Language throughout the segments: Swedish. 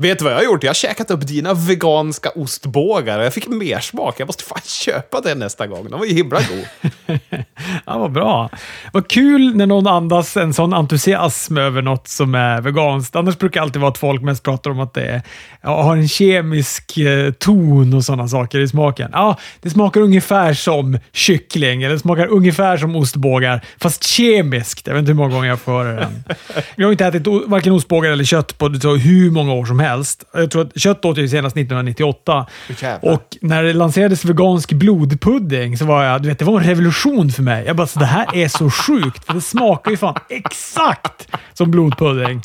Vet du vad jag har gjort? Jag har käkat upp dina veganska ostbågar och jag fick mer smak. Jag måste fan köpa det nästa gång. De var ju himla god. ja, vad bra. Vad kul när någon andas en sån entusiasm över något som är veganskt. Annars brukar det alltid vara att folk mest pratar om att det är, ja, har en kemisk eh, ton och sådana saker i smaken. Ja, det smakar ungefär som kyckling eller det smakar ungefär som ostbågar, fast kemiskt. Jag vet inte hur många gånger jag får höra den. Jag har inte ätit varken ostbågar eller kött på hur många år som helst. Jag tror att kött åt jag senast 1998. Jävlar. Och när det lanserades vegansk blodpudding så var jag, du vet, det var en revolution för mig. Jag bara, så det här är så sjukt, för det smakar ju fan exakt som blodpudding.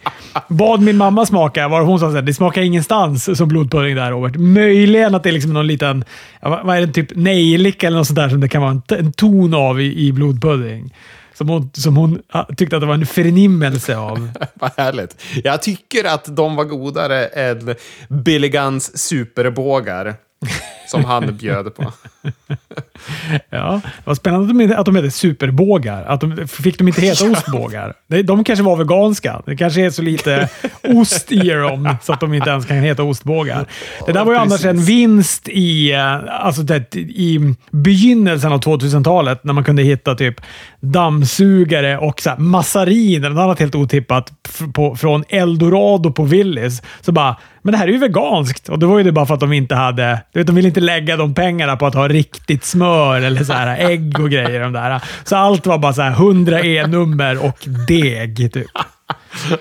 Bad min mamma smaka, var hon sa att det smakar ingenstans som blodpudding där Robert. Möjligen att det är liksom någon liten, vad är det, typ nejlika eller något sånt där som det kan vara en ton av i, i blodpudding. Som hon, som hon ah, tyckte att det var en förnimmelse av. Vad härligt. Jag tycker att de var godare än Billy Guns superbågar. Som han bjöd på. Ja, vad spännande att de, att de heter superbågar. Att de, fick de inte heta ostbågar? De, de kanske var veganska. Det kanske är så lite ost i dem så att de inte ens kan heta ostbågar. Det där var ju annars en vinst i, eh, alltså det, i begynnelsen av 2000-talet när man kunde hitta typ dammsugare och så här massariner, något annat helt otippat, på, från Eldorado på Willys. Så bara, men det här är ju veganskt. Och då var ju det bara för att de inte hade, du vet, de ville inte lägga de pengarna på att ha riktigt smör eller så här ägg och grejer. De där. Så allt var bara så här 100 E-nummer och deg. Typ.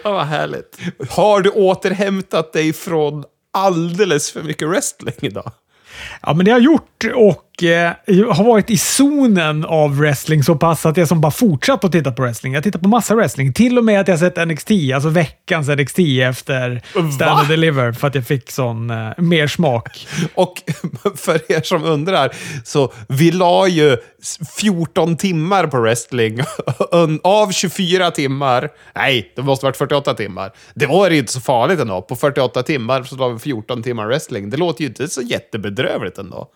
Ja, vad härligt. Har du återhämtat dig från alldeles för mycket wrestling idag? Ja, men det har jag gjort och eh, har varit i zonen av wrestling så pass att jag som bara fortsatt att titta på wrestling. Jag tittar på massa wrestling. Till och med att jag sett NXT, alltså veckans NXT efter Stand and Deliver för att jag fick sån eh, mer smak. Och för er som undrar, så vi la ju 14 timmar på wrestling av 24 timmar. Nej, det måste ha varit 48 timmar. Det var ju inte så farligt ändå. På 48 timmar så la vi 14 timmar wrestling. Det låter ju inte så jättebedrövligt ändå.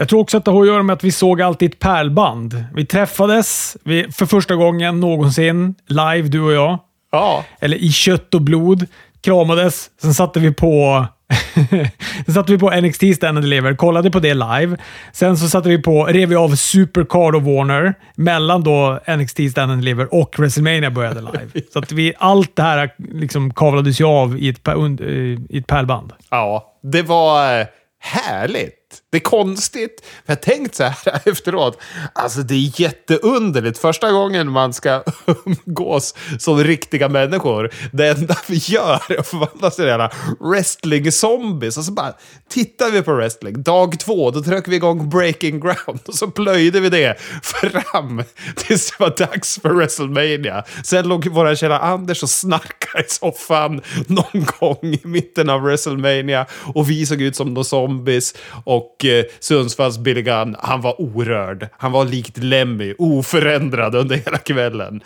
Jag tror också att det har att göra med att vi såg alltid ett pärlband. Vi träffades vi, för första gången någonsin, live du och jag. Ja, Eller i kött och blod. Kramades. Sen satte vi på Sen satte vi på NXT Stand and Deliver, kollade på det live. Sen så satte vi på, rev vi av Supercard och Warner mellan då NXT Stand and Deliver och WrestleMania började live. Så att vi, allt det här liksom kavlades ju av i ett, eh, i ett pärlband. ja. Det var eh, härligt. Det är konstigt. För jag tänkt så här efteråt. Alltså det är jätteunderligt. Första gången man ska umgås som riktiga människor. Det enda vi gör är att förvandlas till jävla wrestling-zombies. Och så bara tittar vi på wrestling. Dag två, då tryckte vi igång Breaking Ground. Och så plöjde vi det fram tills det var dags för WrestleMania. Sen låg våra kära Anders och snackade i soffan någon gång i mitten av WrestleMania. Och vi såg ut som några zombies. Och eh, Sundsvalls Billy Gunn, han var orörd. Han var likt Lemmy, oförändrad under hela kvällen.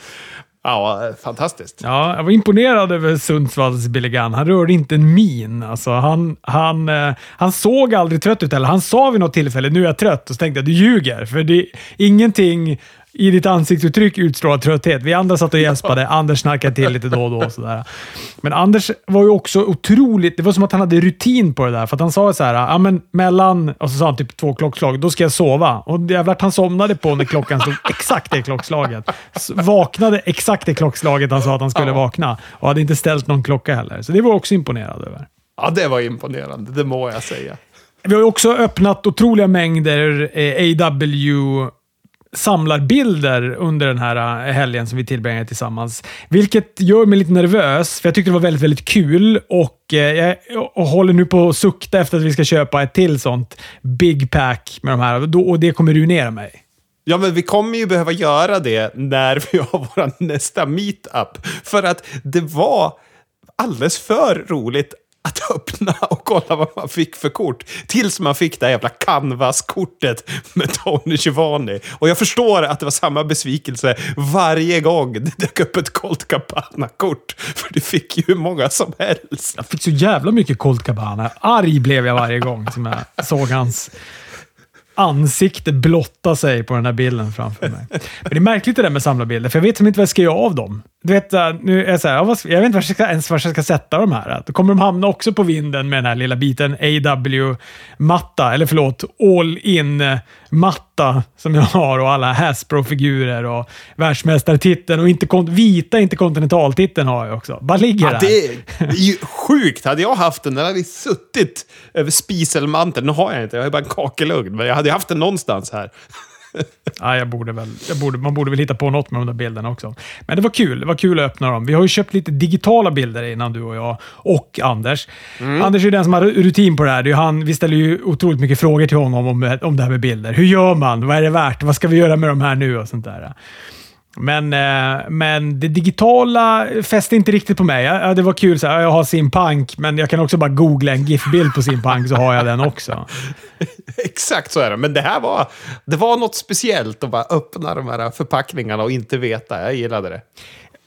Ja, fantastiskt. Ja, jag var imponerad över Sundsvalls Billy Gunn. Han rörde inte en min. Alltså, han, han, eh, han såg aldrig trött ut heller. Han sa vid något tillfälle nu är jag trött och så tänkte jag du ljuger. För det, ingenting i ditt ansiktsuttryck utstrålar trötthet. Vi andra satt och gäspade. Anders snarkade till lite då och då. Och sådär. Men Anders var ju också otroligt... Det var som att han hade rutin på det där. För att han sa så här, ja men mellan... Och så sa han typ två klockslag, då ska jag sova. Och jävlar att han somnade på när klockan stod exakt det klockslaget. Vaknade exakt det klockslaget han sa att han skulle vakna. Och hade inte ställt någon klocka heller. Så det var jag också imponerad över. Ja, det var imponerande, det må jag säga. Vi har ju också öppnat otroliga mängder eh, AW samlarbilder under den här eh, helgen som vi tillbringade tillsammans. Vilket gör mig lite nervös, för jag tyckte det var väldigt, väldigt kul och eh, jag håller nu på att sukta efter att vi ska köpa ett till sånt big pack med de här och det kommer ruinera mig. Ja, men vi kommer ju behöva göra det när vi har vår nästa meetup. För att det var alldeles för roligt att öppna och kolla vad man fick för kort. Tills man fick det här jävla canvas-kortet med Tony Giovanni. Och jag förstår att det var samma besvikelse varje gång det dök upp ett Colt Cabana-kort. För det fick ju hur många som helst. Jag fick så jävla mycket Colt Cabana. Arg blev jag varje gång som jag såg hans ansikte blotta sig på den här bilden framför mig. Men det är märkligt det där med samlarbilder, för jag vet som inte vad jag ska göra av dem. Du vet, nu är jag, så här, jag vet inte var jag ska, ens var jag ska sätta de här. Då kommer de hamna också på vinden med den här lilla biten AW-matta, eller förlåt, all-in eh, all-in-matta som jag har och alla Hasbro-figurer och världsmästartiteln och inte, vita interkontinentaltiteln har jag också. Bara ligger ja, Det är ju sjukt. Hade jag haft den, den hade suttit över spiselmanteln. Nu har jag inte, jag har bara en kakelugn, men jag hade haft den någonstans här. ja, jag borde väl, jag borde, man borde väl hitta på något med de där bilderna också. Men det var kul. Det var kul att öppna dem. Vi har ju köpt lite digitala bilder innan, du och jag. Och Anders. Mm. Anders är den som har rutin på det här. Det är han, vi ställer ju otroligt mycket frågor till honom om, om det här med bilder. Hur gör man? Vad är det värt? Vad ska vi göra med de här nu? Och sånt där. Men, eh, men det digitala fäste inte riktigt på mig. Ja, det var kul, så här, jag har sin punk, men jag kan också bara googla en GIF-bild på sin punk så har jag den också. Exakt så är det. Men det här var, det var något speciellt att bara öppna de här förpackningarna och inte veta. Jag gillade det.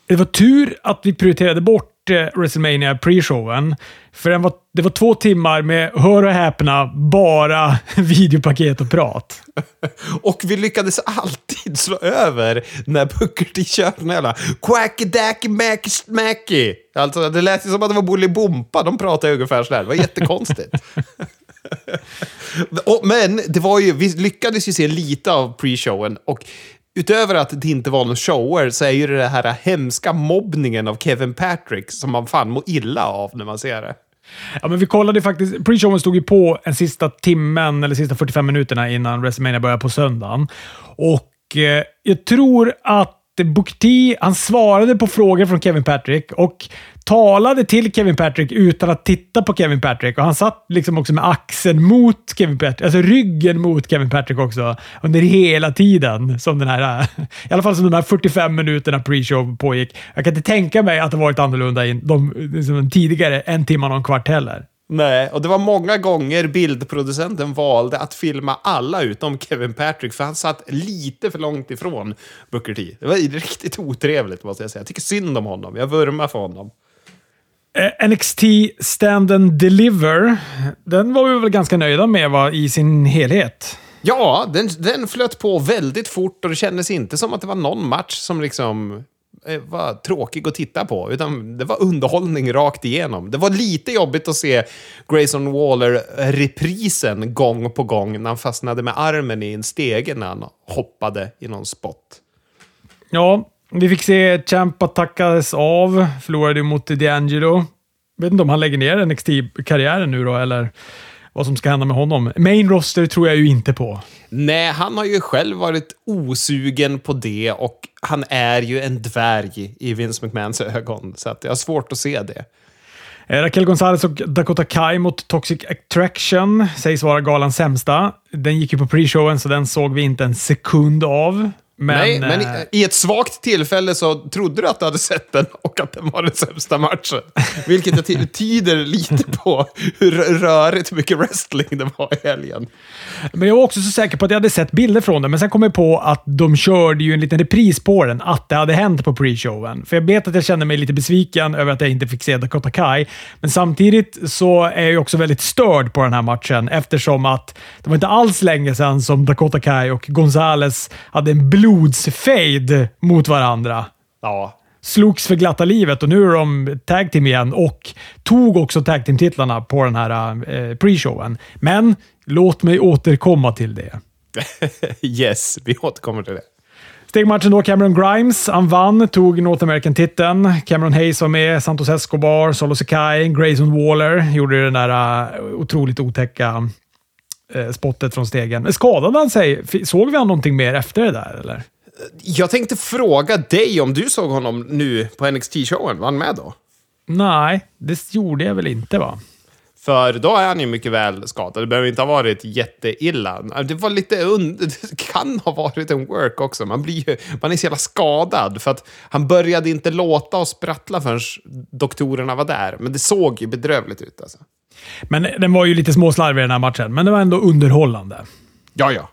Det var tur att vi prioriterade bort eh, WrestleMania pre-showen. För den var, det var två timmar med, hör och häpna, bara videopaket och prat. och vi lyckades alltid slå över när Booker T körde den jävla quacky-dacky macky smacky. Alltså, det lät ju som att det var Bolibompa. De pratade ungefär sådär. Det var jättekonstigt. Men det var ju, vi lyckades ju se lite av pre-showen och utöver att det inte var några shower så är ju det här hemska mobbningen av Kevin Patrick som man fan mår illa av när man ser det. Ja, men vi kollade faktiskt. Pre-showen stod ju på en sista timmen, eller sista 45 minuterna innan WrestleMania börjar på söndagen. Och eh, jag tror att Bukti, han svarade på frågor från Kevin Patrick och talade till Kevin Patrick utan att titta på Kevin Patrick. Och Han satt liksom också med axeln mot Kevin Patrick, alltså ryggen mot Kevin Patrick också under hela tiden. Som den här, I alla fall som de här 45 minuterna pre-show pågick. Jag kan inte tänka mig att det varit annorlunda in, de, liksom tidigare en timme och en kvart heller. Nej, och det var många gånger bildproducenten valde att filma alla utom Kevin Patrick, för han satt lite för långt ifrån Booker T. Det var riktigt otrevligt måste jag säga. Jag tycker synd om honom. Jag vurmar för honom. Eh, NXT Stand and Deliver, den var vi väl ganska nöjda med va, i sin helhet? Ja, den, den flöt på väldigt fort och det kändes inte som att det var någon match som liksom Eh, var tråkig att titta på, utan det var underhållning rakt igenom. Det var lite jobbigt att se Grayson Waller-reprisen gång på gång när han fastnade med armen i en stege när han hoppade i någon spot. Ja, vi fick se Champa tackades av, förlorade mot D'Angelo. Vet inte om han lägger ner NXT-karriären nu då, eller vad som ska hända med honom. Main roster tror jag ju inte på. Nej, han har ju själv varit osugen på det och han är ju en dvärg i Vince McMahons ögon, så att jag har svårt att se det. Eh, Raquel Gonzalez och Dakota Kai mot Toxic Attraction sägs vara galans sämsta. Den gick ju på pre-showen, så den såg vi inte en sekund av. Men, Nej, men i, eh, i, ett svagt tillfälle så trodde du att du hade sett den och att den var den sämsta matchen. Vilket tyder lite på hur rörigt mycket wrestling det var i helgen. Men jag var också så säker på att jag hade sett bilder från den, men sen kom jag på att de körde ju en liten repris på den, att det hade hänt på pre-showen. För jag vet att jag kände mig lite besviken över att jag inte fick se Dakota Kai, men samtidigt så är jag också väldigt störd på den här matchen eftersom att det var inte alls länge sedan som Dakota Kai och Gonzales hade en blod blodsfejd mot varandra. Ja. Slogs för glatta livet och nu är de tag team igen och tog också tag team-titlarna på den här eh, pre-showen. Men låt mig återkomma till det. yes, vi återkommer till det. Stegmatchen då, Cameron Grimes. Han vann, tog North American-titeln. Cameron Hayes var med, Santos Escobar, Solo Sekai, Grayson Waller gjorde den där uh, otroligt otäcka eh, spottet från stegen. Skadade han sig? Såg vi han någonting mer efter det där, eller? Jag tänkte fråga dig om du såg honom nu på NXT-showen. Var han med då? Nej, det gjorde jag väl inte, va? För då är han ju mycket väl skadad. Det behöver inte ha varit jätteilla. Det var lite det kan ha varit en work också. Man, blir ju, man är så jävla skadad. För att han började inte låta och sprattla förrän doktorerna var där. Men det såg ju bedrövligt ut alltså. Men den var ju lite småslarvig den här matchen, men det var ändå underhållande. Ja, ja.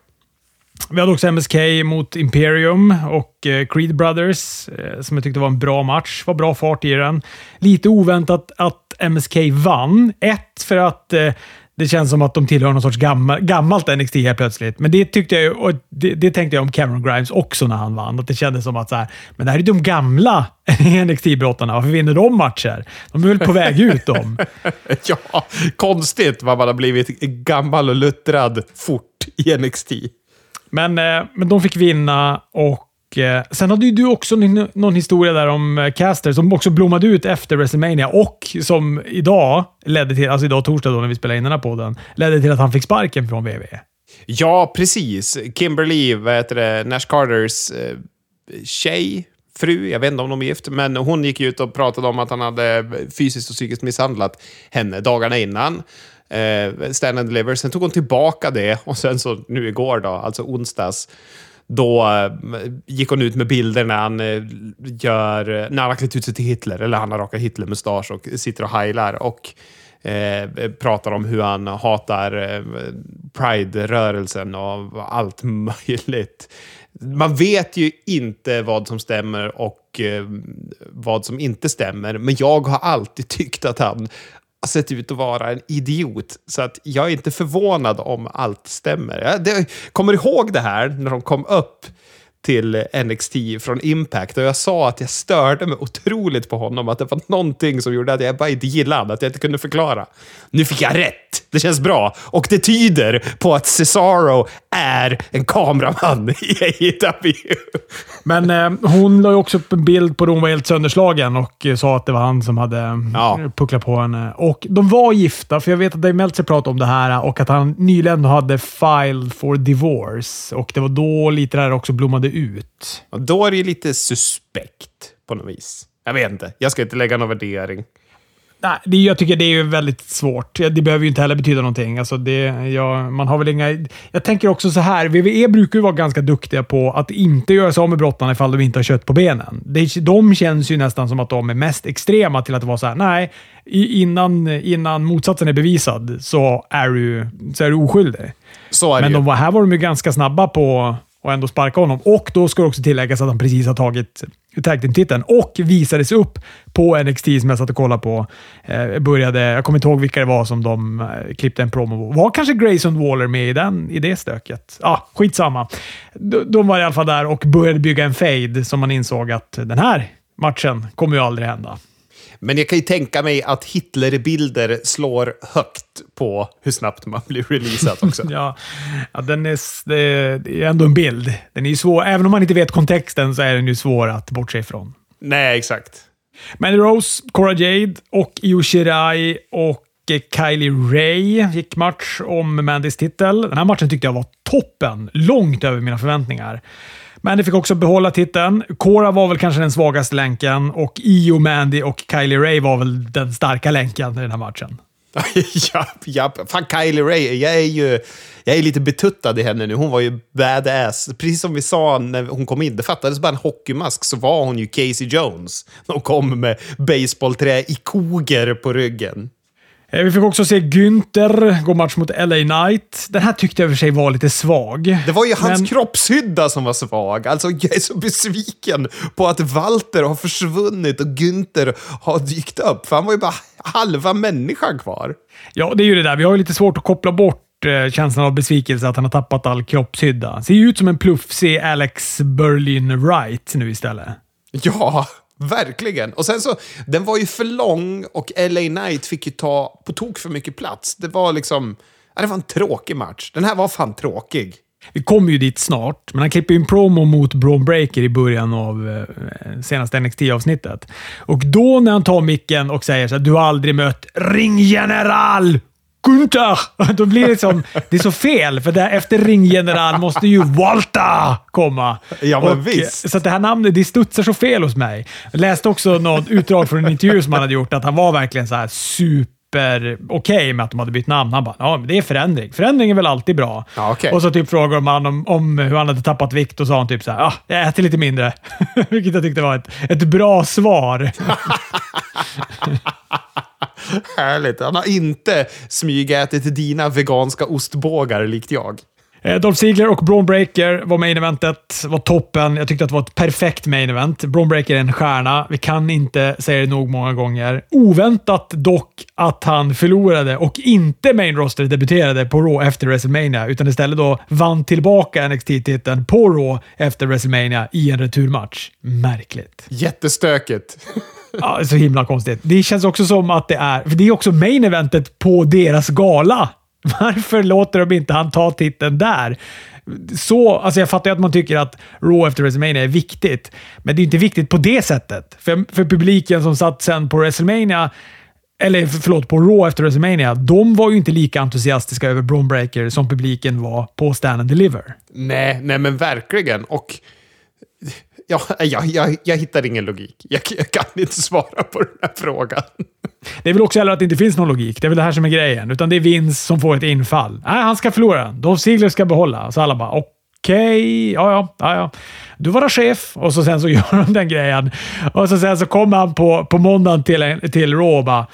Vi hade också MSK mot Imperium och eh, Creed Brothers, eh, som jag tyckte var en bra match. Var bra fart i den. Lite oväntat att MSK vann. Ett, för att eh, det känns som att de tillhör någon sorts gammal, gammalt NXT helt plötsligt. Men det tyckte jag och det, det, tänkte jag om Cameron Grimes också när han vann. Att det kändes som att så här, men det här är de gamla NXT-brottarna. Varför vinner de matcher? De är väl på väg ut de. ja, konstigt vad man har blivit gammal och luttrad fort i NXT. Men, eh, men de fick vinna och Eh, sen hade ju du också någon historia där om eh, Caster som också blommade ut efter WrestleMania och som idag ledde till, alltså idag torsdag då när vi spelade in den här podden, ledde till att han fick sparken från WWE. Ja, precis. Kimberly, vad heter det, Nash Carters eh, tjej, fru, jag vet inte om de är gift, men hon gick ut och pratade om att han hade fysiskt och psykiskt misshandlat henne dagarna innan. Eh, stand and deliver. Sen tog hon tillbaka det och sen så nu igår då, alltså onsdags, då eh, gick hon ut med bilder när han eh, gör, när han har klätt ut sig till Hitler, eller han har rakat Hitler-mustasch och sitter och heilar och eh, pratar om hur han hatar eh, Pride-rörelsen och allt möjligt. Man vet ju inte vad som stämmer och eh, vad som inte stämmer, men jag har alltid tyckt att han sett typ ut att vara en idiot. Så att jag är inte förvånad om allt stämmer. Jag kommer ihåg det här när de kom upp till NXT från Impact och jag sa att jag störde mig otroligt på honom, att det var någonting som gjorde att jag bara inte gillade honom, att jag inte kunde förklara. Nu fick jag rätt! Det känns bra. Och det tyder på att Cesaro är en kameraman i AEW. Men eh, hon la ju också upp en bild på då hon var helt sönderslagen och eh, sa att det var han som hade ja. pucklat på henne. Och de var gifta, för jag vet att Dave Meltzer pratade om det här och att han nyligen hade filed for divorce. Och det var då lite där också blommade ut. Och då är det ju lite suspekt på något vis. Jag vet inte. Jag ska inte lägga någon värdering. Nej, det, jag tycker det är väldigt svårt. Det behöver ju inte heller betyda någonting. Alltså det, ja, man har väl inga... Jag tänker också så här. WWE brukar ju vara ganska duktiga på att inte göra sig av med brottarna ifall de inte har kött på benen. de känns ju nästan som att de är mest extrema till att vara så här. Nej, innan, innan motsatsen är bevisad så är du, så är du oskyldig. Så är Men de var, här var de ju ganska snabba på och ändå sparka honom. Och då ska det också tilläggas att han precis har tagit tag team-titeln och visades upp på NXT som jag satt och kollade på. Eh, började, jag kommer inte ihåg vilka det var som de eh, klippte en promo Var kanske Grayson Waller med i, den, i det stöket? Ja, ah, skitsamma. De, de var i alla fall där och började bygga en fade som man insåg att den här matchen kommer ju aldrig hända. Men jag kan ju tänka mig att Hitlerbilder slår högt på hur snabbt man blir releasad också. ja, ja den är, det är ändå en bild. Den är ju svår. Även om man inte vet kontexten så är den ju svår att bortse ifrån. Nej, exakt. Mandy Rose, Cora Jade och Io Shirai och Kylie Ray gick match om Mandys titel. Den här matchen tyckte jag var toppen. Långt över mina förväntningar. Mandy fick också behålla titeln. Cora var väl kanske den svagaste länken och Io, Mandy och Kylie Ray var väl den starka länken i den här matchen. ja, ja, Fan, Kylie Ray, jag är ju jag är lite betuttad i henne nu. Hon var ju badass. Precis som vi sa när hon kom in, det fattades bara en hockeymask så var hon ju Casey Jones. Hon kom med baseballträ i koger på ryggen. Eh, vi fick också se Günther gå match mot LA Knight. Den här tyckte jag i och för sig var lite svag. Det var ju hans men... kroppshydda som var svag. Alltså, jag är så besviken på att Walter har försvunnit och Günther har dykt upp. För han var ju bara halva människan kvar. Ja, det är ju det där. Vi har ju lite svårt att koppla bort eh, känslan av besvikelse att han har tappat all kroppshydda. Ser ju ut som en plufsig Alex Berlin Wright nu istället. Ja, Verkligen. Och sen så, den var ju för lång och LA Knight fick ju ta på tok för mycket plats. Det var liksom, ja, det var en tråkig match. Den här var fan tråkig. Vi kommer ju dit snart, men han klipper ju en promo mot Braun Breaker i början av eh, senaste NXT-avsnittet. Och då när han tar micken och säger så här, du har aldrig mött ringgeneral Gunther! Då blir det som, det är så fel, för där, efter ringgeneral måste ju Walter komma. Ja, men och, visst. Så det här namnet, det studsar så fel hos mig. Jag läste också något utdrag från en intervju som han hade gjort, att han var verkligen så här super okej okay med att de hade bytt namn. Han bara, ja, men det är förändring. Förändring är väl alltid bra. Ja, okay. Och så typ frågade man om, om hur han hade tappat vikt och sa han typ så här, ja, jag äter lite mindre. Vilket jag tyckte var ett, ett bra svar. Härligt. Han har inte smygätit dina veganska ostbågar likt jag. Eh, Dolph Ziggler och Braun Breaker var main eventet. var toppen. Jag tyckte att det var ett perfekt main event. Braun Breaker är en stjärna. Vi kan inte säga det nog många gånger. Oväntat dock att han förlorade och inte main roster debuterade på Raw efter WrestleMania, utan istället då vann tillbaka NXT-titeln på Raw efter WrestleMania i en returmatch. Märkligt. Jättestökigt. Ja, så himla konstigt. Det känns också som att det är... För det är också main eventet på deras gala. Varför låter de inte han ta titeln där? Så, alltså jag fattar ju att man tycker att Raw efter WrestleMania är viktigt, men det är inte viktigt på det sättet. För, för publiken som satt sen på WrestleMania, eller förlåt, på Raw efter WrestleMania, de var ju inte lika entusiastiska över Braun Breaker som publiken var på Stand and Deliver. Nej, nej men verkligen. Och ja, eh, jag, jag, jag hittar ingen logik. Jag, jag, kan inte svara på den här frågan. Det är väl också heller att det inte finns någon logik. Det är väl det här som är grejen. Utan det är Vince som får ett infall. Nej, han ska förlora. Dolph Ziggler ska behålla. Så alla bara okej, okay, ja, ja, ja, ja. Du var chef. Och så sen så gör de den grejen. Och så sen så kommer han på, på måndagen till, till Raw och bara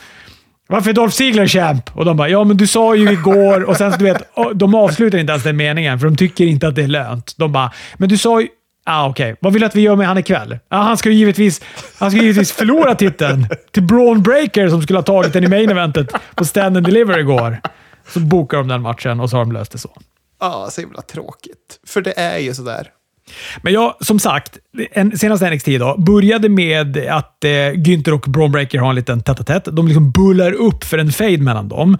varför är Dolph Ziggler champ? Och de bara, ja men du sa ju igår... Och sen så du vet, de avslutar inte ens den meningen, för de tycker inte att det är lönt. De bara, men du sa ju... Ah, Okej, okay. vad vill du att vi gör med han ikväll? Ah, han ska ju givetvis, han ska givetvis förlora titeln till Braun Breaker som skulle ha tagit den i main eventet på Stand and Deliver igår. Så bokar de den matchen och så har de löst det så. Ja, så himla tråkigt. För det är ju sådär. Men ja, som sagt, en, senaste NXT då, började med att eh, Günther och Braun Breaker har en liten tätt De liksom bullar upp för en fade mellan dem.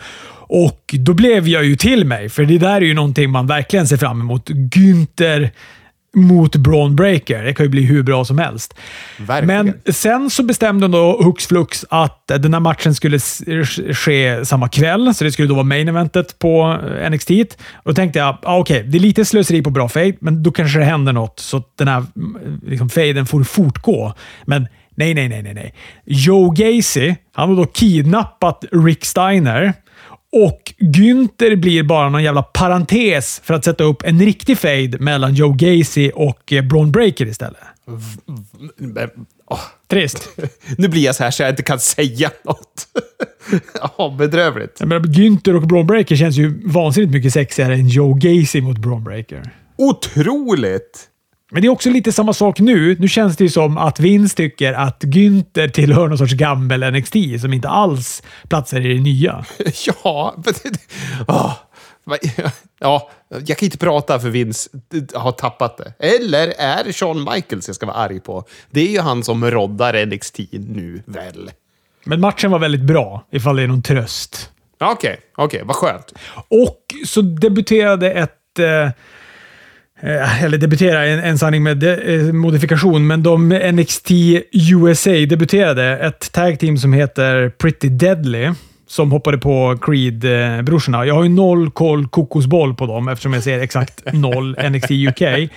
Och då blev jag ju till mig, för det där är ju någonting man verkligen ser fram emot. Günther mot Braun Breaker. Det kan ju bli hur bra som helst. Verkligen. Men sen så bestämde de då hux flux att den här matchen skulle ske samma kväll, så det skulle då vara main eventet på eh, NXT. Och då tänkte jag, ah, okej, okay, det är lite slöseri på bra fade, men då kanske det händer något så att den här liksom, faden får fortgå. Men nej, nej, nej, nej, nej. Joe Gacy, han har då kidnappat Rick Steiner och Günther blir bara någon jävla parentes för att sätta upp en riktig fade mellan Joe Gacy och eh, Braun Breaker istället. Oh. Trist. nu blir jag så här så jag inte kan säga något. Ja, bedrövligt. Men Günther och Braun Breaker känns ju vansinnigt mycket sexigare än Joe Gacy mot Braun Breaker. Otroligt! Men det är också lite samma sak nu. Nu känns det ju som att Vince tycker att Günther tillhör någon sorts gammel NXT som inte alls platsar i det nya. ja. Oh. Ja, jag kan inte prata för Vince har tappat det. Eller är det Shawn Michaels jag ska vara arg på? Det är ju han som roddar NXT nu, väl? Men matchen var väldigt bra, ifall det är någon tröst. Okej, okay, okej, okay, vad skönt. Och så debuterade ett... Eh, eller debutera, en, en sanning med de, eh, modifikation, men de NXT USA debuterade ett tag team som heter Pretty Deadly som hoppade på Creed-brorsorna. Jag har ju noll koll kokosboll på dem eftersom jag ser exakt noll NXT UK.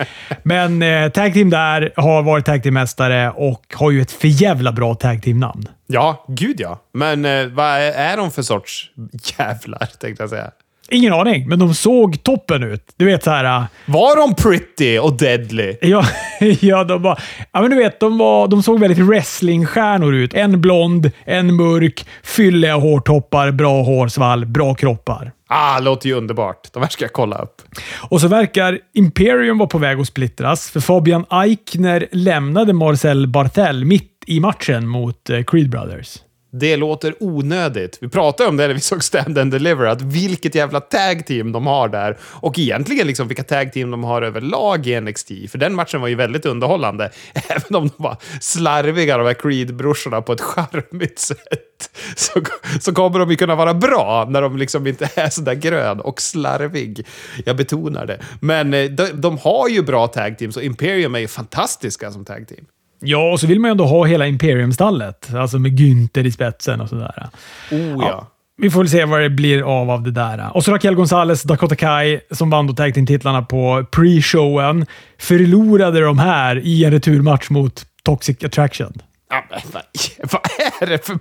Men eh, tag team där har varit tag team-mästare och har ju ett förjävla bra tag team-namn. Ja, gud ja. Men eh, vad är de för sorts jävlar, tänkte jag säga? Ingen aning, men de såg toppen ut. Du vet så här... Äh, var de pretty och deadly? Ja, ja, de var... Ja, men du vet, de, var, de såg väldigt wrestlingstjärnor ut. En blond, en mörk, fylliga hårtoppar, bra hårsvall, bra kroppar. Ah, låter ju underbart. De här ska jag kolla upp. Och så verkar Imperium vara på väg att splittras, för Fabian Eichner lämnade Marcel Barthel mitt i matchen mot äh, Creed Brothers. Det låter onödigt. Vi pratade om det när vi såg Stand and Deliver, att vilket jävla tag team de har där. Och egentligen liksom vilka tag team de har överlag i NXT. För den matchen var ju väldigt underhållande. Även om de var slarviga, de här Creed-brorsorna, på ett charmigt sätt. Så, så kommer de ju kunna vara bra när de liksom inte är sådär grön och slarvig. Jag betonar det. Men eh, de, de har ju bra tag teams och Imperium är ju fantastiska som tag team. Ja, och så vill man ju ändå ha hela Imperium-stallet. Alltså med Günther i spetsen och sådär. Oh ja. ja. Vi får väl se vad det blir av av det där. Och så Raquel Gonzalez, Dakota Kai, som vann då tag titlarna på pre-showen, förlorade de här i en returmatch mot Toxic Attraction. Ja, men, vad, vad, är det för,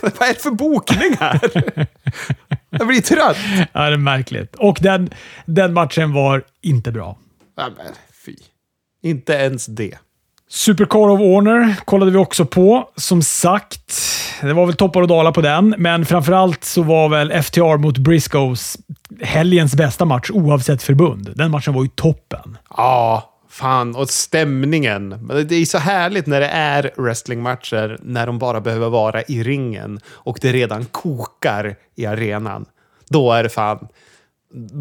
vad är det för bokning här? Jag blir trött. Ja, det är märkligt. Och den, den matchen var inte bra. Ja, men fy. Inte ens det. Supercar of Honor kollade vi också på. Som sagt, det var väl toppar och dalar på den, men framförallt så var väl FTR mot Briscoes helgens bästa match oavsett förbund. Den matchen var ju toppen. Ja, fan. Och stämningen. Det är så härligt när det är wrestlingmatcher när de bara behöver vara i ringen och det redan kokar i arenan. Då är det fan...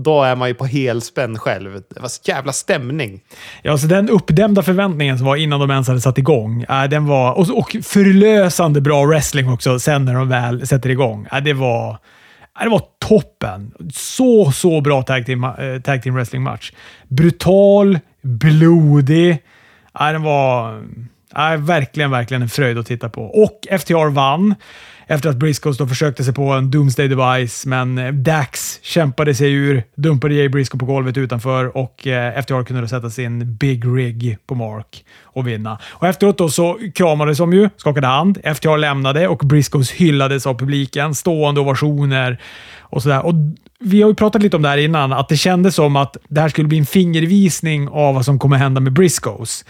Då är man ju på helspänn själv. Det var så jävla stämning. Ja, så den uppdämda förväntningen som var innan de ens hade satt igång, äh, den var, och, och förlösande bra wrestling också sen när de väl sätter igång. Äh, det, var, äh, det var toppen. Så, så bra tag team, äh, tag team wrestling match. Brutal, blodig. Äh, den var äh, verkligen, verkligen en fröjd att titta på. Och FTR vann efter att Briscoes då försökte sig på en Doomsday Device, men eh, Dax kämpade sig ur, dumpade Jay Briscoe på golvet utanför och eh, FTR kunde då sätta sin Big Rig på Mark och vinna. Och efteråt då så kramades de ju, skakade hand. FTR lämnade och Briscoes hyllades av publiken. Stående ovationer och sådär. Och vi har ju pratat lite om det här innan, att det kändes som att det här skulle bli en fingervisning av vad som kommer hända med Briscoes.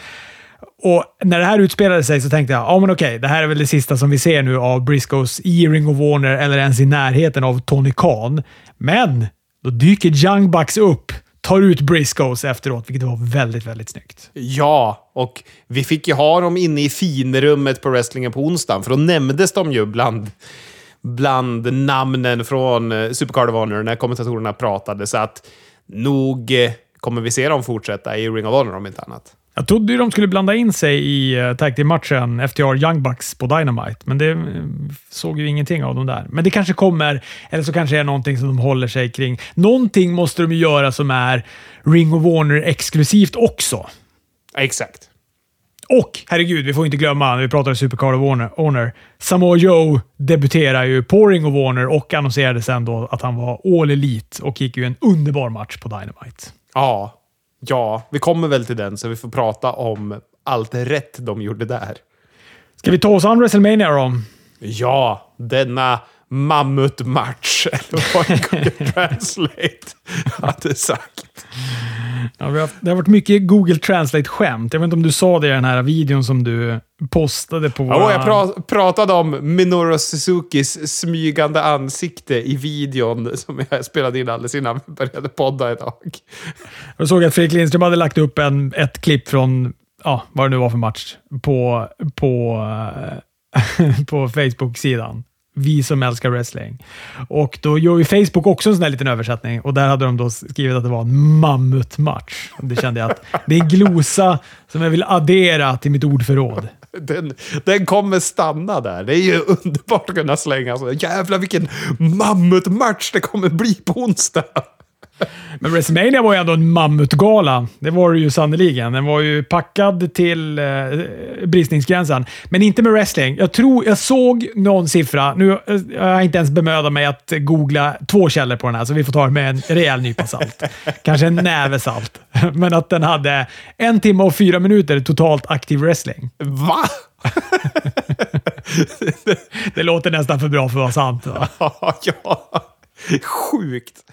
Och när det här utspelade sig så tänkte jag, ja men okej, det här är väl det sista som vi ser nu av Briscoes i Ring of Warner eller ens i närheten av Tony Khan. Men då dyker Young Bucks upp, tar ut Briscoes efteråt, vilket var väldigt, väldigt snyggt. Ja, och vi fick ju ha dem inne i finrummet på wrestlingen på onsdagen, för då nämndes de ju bland, bland namnen från eh, Supercard of Honor när kommentatorerna pratade. Så att nog eh, kommer vi se dem fortsätta i Ring of Honor om inte annat. Jag trodde ju de skulle blanda in sig i uh, tag team-matchen FTR Young Bucks på Dynamite, men det eh, såg ju ingenting av dem där. Men det kanske kommer, eller så kanske det är någonting som de håller sig kring. Någonting måste de ju göra som är Ring of Warner-exklusivt också. Exakt. Och herregud, vi får inte glömma, när vi pratar Supercard of Warner, Honor, Samoa Joe debuterar ju på Ring of Warner och annonserade sen då att han var All Elite och gick ju en underbar match på Dynamite. Ja, ja, vi kommer väl till den så vi får prata om allt rätt de gjorde där. Ska vi ta oss an WrestleMania då? Ja, denna mammutmatch, eller vad Google Translate hade sagt. Ja, vi har, det har varit mycket Google Translate-skämt. Jag vet inte om du sa det i den här videon som du postade på... Ja, jag pra pratade om Minoru Suzukis smygande ansikte i videon som jag spelade in alldeles innan vi började podda idag. Jag såg att Fredrik Lindström hade lagt upp en, ett klipp från, ja, vad det nu var för match, på, på, eh, på Facebook-sidan. Vi som älskar wrestling. Och då gör ju Facebook också en sån här liten översättning och där hade de då skrivit att det var en mammutmatch. Det kände jag att det är en glosa som jag vill addera till mitt ordförråd. Den, den kommer stanna där. Det är ju underbart att kunna slänga så. Jävlar vilken mammutmatch det kommer bli på onsdag. Men WrestleMania var ju ändå en mammutgala. Det var det ju sannerligen. Den var ju packad till eh, bristningsgränsen. Men inte med wrestling. Jag tror jag såg någon siffra. Nu eh, jag har inte ens bemödat mig att googla två källor på den här, så vi får ta det med en rejäl nypa salt. Kanske en näve salt. Men att den hade en timme och fyra minuter totalt aktiv wrestling. Va? Det låter nästan för bra för att vara sant. Va? ja. Sjukt.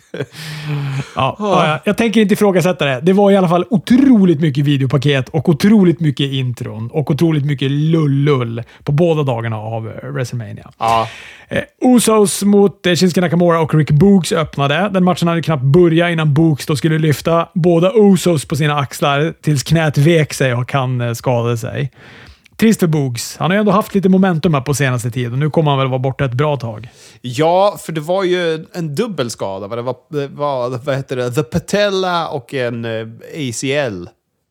Ja, ja, jag tänker inte ifrågasätta det. Det var i alla fall otroligt mycket videopaket och otroligt mycket intron och otroligt mycket lull-lull på båda dagarna av eh, WrestleMania. Ja. Eh, Usos mot eh, Shinsuke Nakamura och Rick Books öppnade. Den matchen hade knappt börjat innan Books då skulle lyfta båda Usos på sina axlar tills knät vek sig och han eh, skadade sig. Trist för Boogs. Han har ju ändå haft lite momentum här på senaste tiden och nu kommer han väl vara borta ett bra tag. Ja, för det var ju en dubbel skada. Det var, det var vad heter det? The Patella och en eh, ACL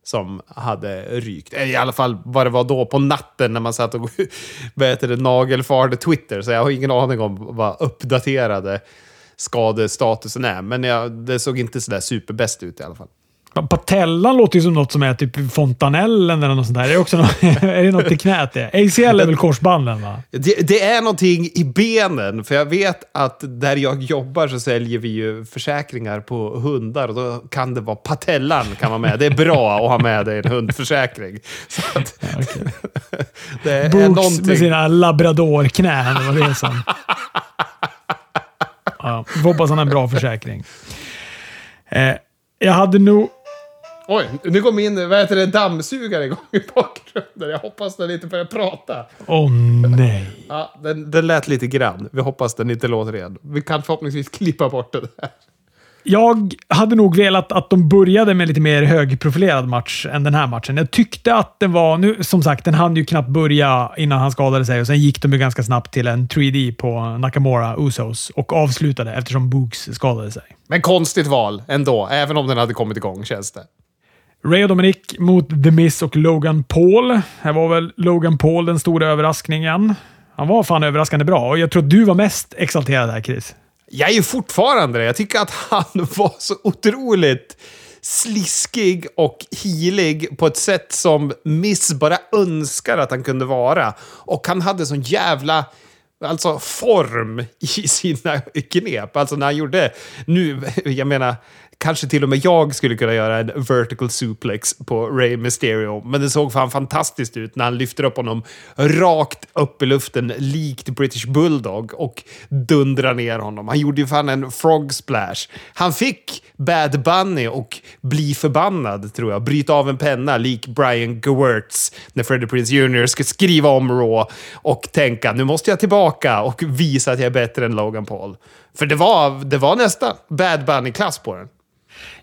som hade rykt. Eh, I alla fall vad det var då på natten när man satt och vad heter det, nagelfarde Twitter. Så jag har ingen aning om vad uppdaterade skadestatusen är. Men jag, det såg inte sådär superbäst ut i alla fall. Patellan låter ju som något som är typ fontanellen eller något sånt där. Är det, också något, är det något i knät det? ACL är väl korsbanden va? Det, det är någonting i benen, för jag vet att där jag jobbar så säljer vi ju försäkringar på hundar och då kan det vara patellan kan vara med. Det är bra att ha med i en hundförsäkring. Så att, Ja, okej. det är Books någonting... med sina labradorknän. Det var det som... Ja, vi hoppas han har en bra försäkring. Eh, jag hade nog... Oj, nu går min vad heter det, dammsugare igång i bakgrunden. Jag hoppas den inte börjar prata. Åh nej. Ja, den, den lät lite grann. Vi hoppas den inte låter igen. Vi kan förhoppningsvis klippa bort det där. Jag hade nog velat att de började med lite mer högprofilerad match än den här matchen. Jag tyckte att det var, nu som sagt, den hann ju knappt börja innan han skadade sig och sen gick de ju ganska snabbt till en 3D på Nakamura Usos och avslutade eftersom Books skadade sig. Men konstigt val ändå, även om den hade kommit igång känns det. Ray och Dominic mot The Miz och Logan Paul. Här var väl Logan Paul den stora överraskningen. Han var fan överraskande bra och jag tror att du var mest exalterad här, Chris. Jag är ju fortfarande det. Jag tycker att han var så otroligt sliskig och hilig på ett sätt som Miss bara önskar att han kunde vara. Och han hade sån jävla alltså form i sina knep. Alltså när han gjorde, nu, jag menar, kanske till och med jag skulle kunna göra en vertical suplex på Ray Mysterio. Men det såg fan fantastiskt ut när han lyfter upp honom rakt upp i luften likt British Bulldog och dundrar ner honom. Han gjorde ju fan en frog splash. Han fick Bad Bunny och bli förbannad, tror jag. Bryta av en penna lik Brian Gewirtz när Freddie Prince Jr. ska skriva om Raw och tänka nu måste jag tillbaka och visa att jag är bättre än Logan Paul. För det var, det var nästa Bad Bunny-klass på den.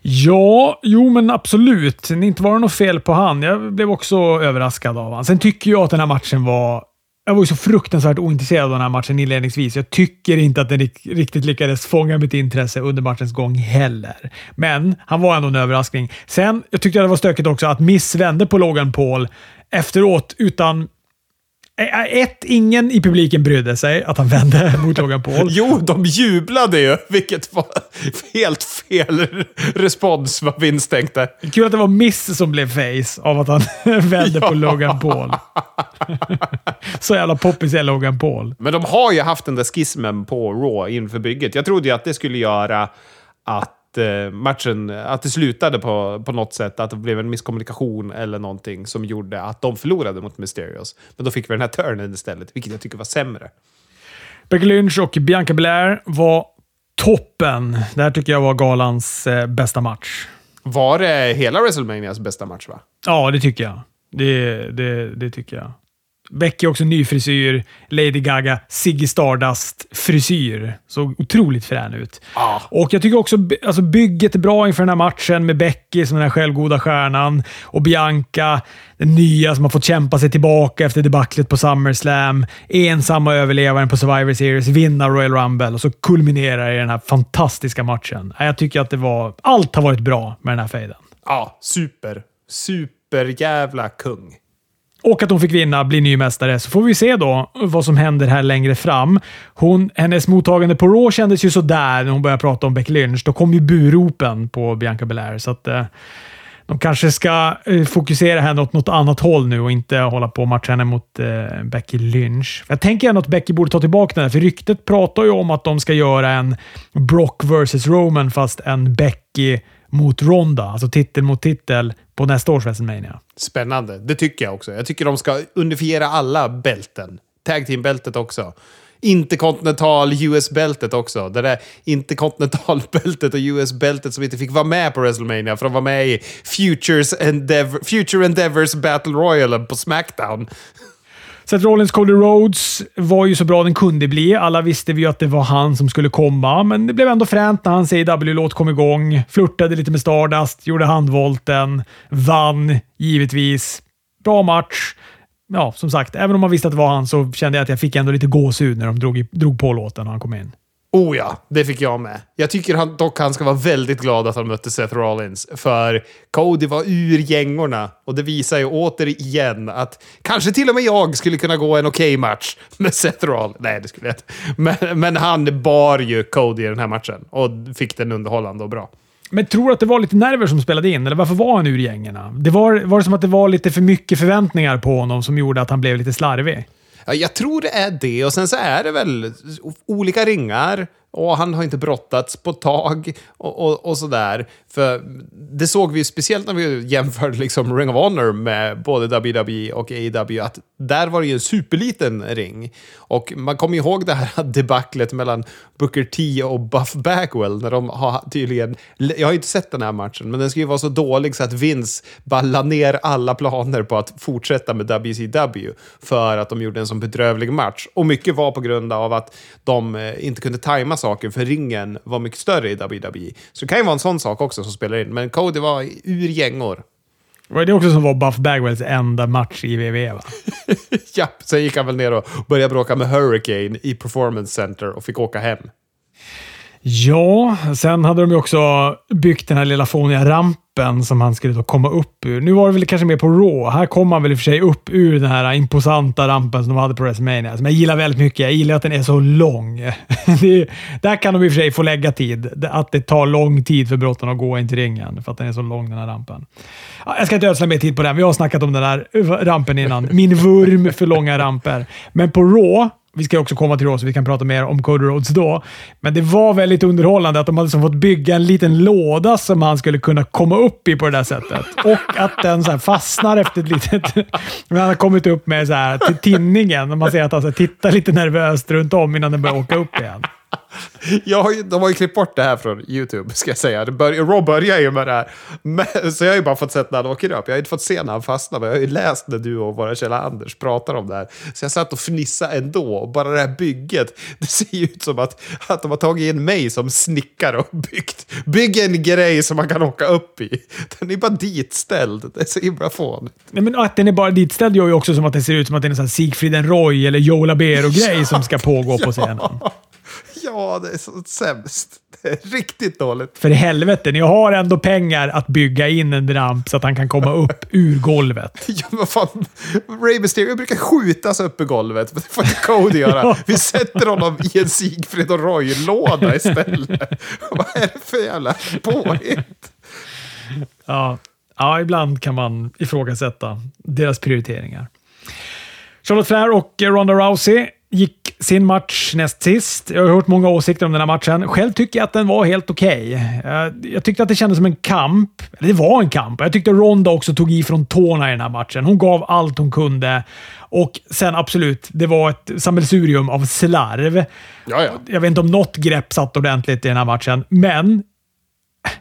Ja, jo men absolut. Inte var det något fel på han. Jag blev också överraskad av han. Sen tycker jag att den här matchen var... Jag var ju så fruktansvärt ointresserad av den här matchen inledningsvis. Jag tycker inte att den riktigt lyckades fånga mitt intresse under matchens gång heller. Men han var ändå en överraskning. Sen, jag tyckte det var stökigt också att Miss vände på Logan Paul efteråt utan ett, ingen i publiken brydde sig att han vände mot Logan Paul. Jo, de jublade ju, vilket var helt fel respons vad Vince tänkte. Kul att det var Miss som blev face av att han vände ja. på Logan Paul. Så jävla poppis är Logan Paul. Men de har ju haft den där skismen på Raw inför bygget. Jag trodde ju att det skulle göra att Eh, matchen, att det slutade på, på något sätt, att det blev en misskommunikation eller någonting som gjorde att de förlorade mot Mysterios. Men då fick vi den här turnen istället, vilket jag tycker var sämre. Becky Lynch och Bianca Belair var toppen. Det här tycker jag var galans eh, bästa match. Var det hela WrestleManias bästa match? va? Ja, det tycker jag. Det, det, det tycker jag. Becky också ny frisyr. Lady Gaga, Ziggy Stardust-frisyr. Såg otroligt frän ut. Ah. Och jag tycker också alltså bygget är bra inför den här matchen med Becky som den här självgoda stjärnan och Bianca, den nya som har fått kämpa sig tillbaka efter debaclet på SummerSlam. Ensamma överlevaren på Survivor Series, vinna Royal Rumble och så kulminerar i den här fantastiska matchen. Jag tycker att det var... Allt har varit bra med den här fejden. Ja, super. Super jävla kung och att hon fick vinna, bli ny mästare. Så får vi se då vad som händer här längre fram. Hon, hennes mottagande på Raw kändes ju sådär när hon började prata om Becky Lynch. Då kom ju buropen på Bianca Belair. Så att, eh, de kanske ska eh, fokusera henne åt något annat håll nu och inte hålla på och matcha henne mot eh, Becky Lynch. Jag tänker ändå att Becky borde ta tillbaka den här, för ryktet pratar ju om att de ska göra en Brock vs Roman, fast en Becky mot Ronda. Alltså titel mot titel på nästa års WrestleMania. Spännande. Det tycker jag också. Jag tycker de ska unifiera alla bälten. Tag team-bältet också. Interkontinental US-bältet också. Det där interkontinentalbältet och US-bältet som inte fick vara med på WrestleMania för de var med i Futures Endeavor, Future Endeavors Battle Royal på Smackdown. Seth Rollins Cody Rhodes var ju så bra den kunde bli. Alla visste vi ju att det var han som skulle komma, men det blev ändå fränt när hans AW-låt kom igång. Flörtade lite med Stardust, gjorde handvolten, vann givetvis. Bra match. Ja, som sagt, även om man visste att det var han så kände jag att jag fick ändå lite gåshud när de drog, drog på låten och han kom in. Oh ja, det fick jag med. Jag tycker han, dock han ska vara väldigt glad att han mötte Seth Rollins. För Cody var ur gängorna. Och det visar ju återigen att kanske till och med jag skulle kunna gå en okej okay match med Seth Rollins. Nej, det skulle jag inte. Men, men han bar ju Cody i den här matchen. Och fick den underhållande och bra. Men tror du att det var lite nerver som spelade in, eller varför var han ur gängorna? Det var, var det som att det var lite för mycket förväntningar på honom som gjorde att han blev lite slarvig? Ja, jag tror det är det. Och sen så är det väl olika ringar och han har inte brottats på tag och, och, och sådär. För det såg vi speciellt när vi jämförde liksom Ring of Honor med både WWE och AEW, att där var det ju en superliten ring. Och man kommer ihåg det här debaclet mellan Booker T och Buff Bagwell när de har tydligen... Jag har inte sett den här matchen, men den ska ju vara så dålig så att Vince bara ner alla planer på att fortsätta med WCW för att de gjorde en sån bedrövlig match. Och mycket var på grund av att de eh, inte kunde tajma saker, för ringen var mycket större i WWE. Så det kan ju vara en sån sak också som spelar in. Men Cody var ur gängor. Var det också som var Buff Bagwells enda match i WWE? Va? Japp, sen gick han väl ner och började bråka med Hurricane i Performance Center och fick åka hem. Ja, sen hade de ju också byggt den här lilla fåniga rampen som han skulle då komma upp ur. Nu var det väl kanske mer på Raw. Här kom han väl i och för sig upp ur den här imposanta rampen som de hade på WrestleMania. Som jag gillar väldigt mycket. Jag gillar att den är så lång. det, där kan de i och för sig få lägga tid. Att det tar lång tid för brotten att gå in till ringen för att den är så lång den här rampen. Jag ska inte ödsla mer tid på den. Vi har snackat om den här rampen innan. Min vurm för långa ramper. Men på Raw vi ska också komma till det, så vi kan prata mer om Cody Rhodes då. Men det var väldigt underhållande att de hade liksom fått bygga en liten låda som han skulle kunna komma upp i på det där sättet. Och att den så fastnar efter ett litet... han har kommit upp med så här, till tinningen och man ser att alltså han så tittar lite nervöst runt om innan den börjar åka upp igen. Jag har ju, de har ju klippt bort det här från YouTube, ska jag säga. Det bör, Rob börjar ju med det här. Men, så jag har ju bara fått se när han åker upp. Jag har inte fått se när han fastnar, men jag har ju läst när du och våra källa Anders pratar om det här. Så jag satt och fnissade ändå. Bara det här bygget, det ser ju ut som att, att de har tagit in mig som snickare och byggt. Bygg en grej som man kan åka upp i. Den är bara ditställd. Det är så himla fånigt. Nej, men att den är bara ditställd gör ju också som att det ser ut som att det är en sån Sigfrid Roy eller Joe Labero-grej som ska pågå på scenen. Ja, det är så sämst. Det är riktigt dåligt. För i helvete, ni har ändå pengar att bygga in en ramp så att han kan komma upp ur golvet. Ja, men fan. Ray Mysterio brukar skjutas upp i golvet. Det får inte Cody göra. Vi sätter honom i en Sigfrid och Roy-låda istället. Vad är det för jävla påhitt? Ja. ja, ibland kan man ifrågasätta deras prioriteringar. Charlotte Flair och Ronda Rousey gick sin match näst sist. Jag har hört många åsikter om den här matchen. Själv tycker jag att den var helt okej. Okay. Jag tyckte att det kändes som en kamp. Det var en kamp. Jag tyckte Ronda också tog i från tårna i den här matchen. Hon gav allt hon kunde. Och sen absolut, det var ett sammelsurium av slarv. Ja, ja. Jag vet inte om något grepp satt ordentligt i den här matchen, men...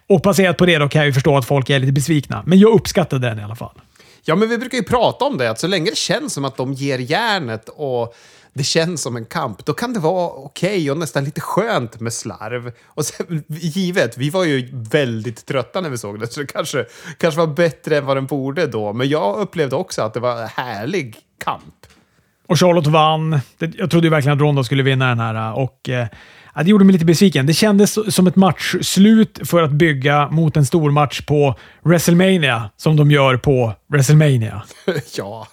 Och baserat på det då kan jag ju förstå att folk är lite besvikna. Men jag uppskattade den i alla fall. Ja, men vi brukar ju prata om det, att så länge det känns som att de ger järnet och det känns som en kamp, då kan det vara okej okay och nästan lite skönt med slarv. Och sen, givet, vi var ju väldigt trötta när vi såg det, så det kanske, kanske var bättre än vad den borde då. Men jag upplevde också att det var en härlig kamp. Och Charlotte vann. Jag trodde ju verkligen att Ronda skulle vinna den här och eh, det gjorde mig lite besviken. Det kändes som ett matchslut för att bygga mot en stor match på WrestleMania, som de gör på WrestleMania. ja.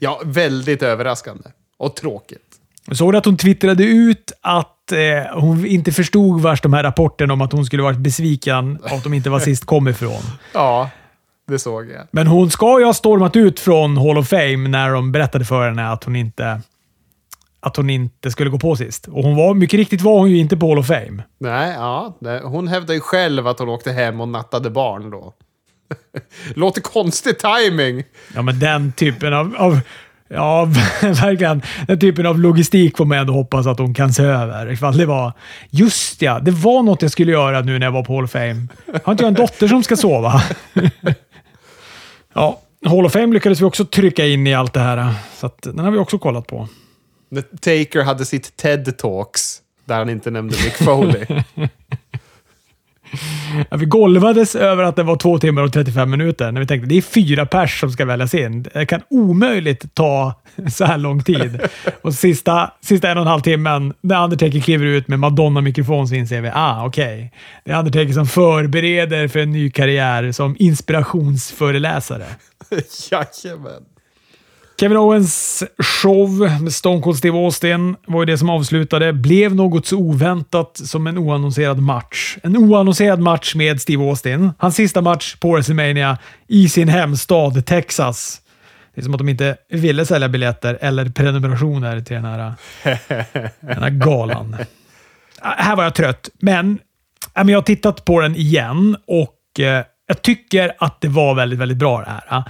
ja, väldigt överraskande. Och tråkigt. Såg du att hon twittrade ut att eh, hon inte förstod vart de här rapporterna om att hon skulle varit besviken av att de inte var sist kom ifrån? Ja, det såg jag. Men hon ska ju ha stormat ut från Hall of Fame när de berättade för henne att hon inte att hon inte skulle gå på sist. Och hon var, mycket riktigt var hon ju inte på Hall of Fame. Nej, ja. Hon hävdade ju själv att hon åkte hem och nattade barn då. Låter konstig timing. Ja, men den typen av, av Ja, verkligen. Den typen av logistik får man ändå hoppas att de kan se över. Ifall det var... Just ja, det var något jag skulle göra nu när jag var på Hall of Fame. Har inte jag en dotter som ska sova? ja, Hall of Fame lyckades vi också trycka in i allt det här, så den har vi också kollat på. När Taker hade sitt TED-talks, där han inte nämnde Mick Foley. Ja, vi golvades över att det var två timmar och 35 minuter när vi tänkte det är fyra pers som ska väljas in. Det kan omöjligt ta så här lång tid. Och sista, sista en och en halv timmen, när Undertaker kliver ut med Madonna-mikrofon så inser vi ah, okej. Okay. Det är Undertaker som förbereder för en ny karriär som inspirationsföreläsare. Jajamän. Kevin Owens show med Stone Cold Steve Austin var ju det som avslutade. Blev något så oväntat som en oannonserad match. En oannonserad match med Steve Austin. Hans sista match på WrestleMania i sin hemstad Texas. Det är som att de inte ville sälja biljetter eller prenumerationer till den här, den här galan. Här var jag trött, men jag har tittat på den igen och eh, jag tycker att det var väldigt, väldigt bra det här.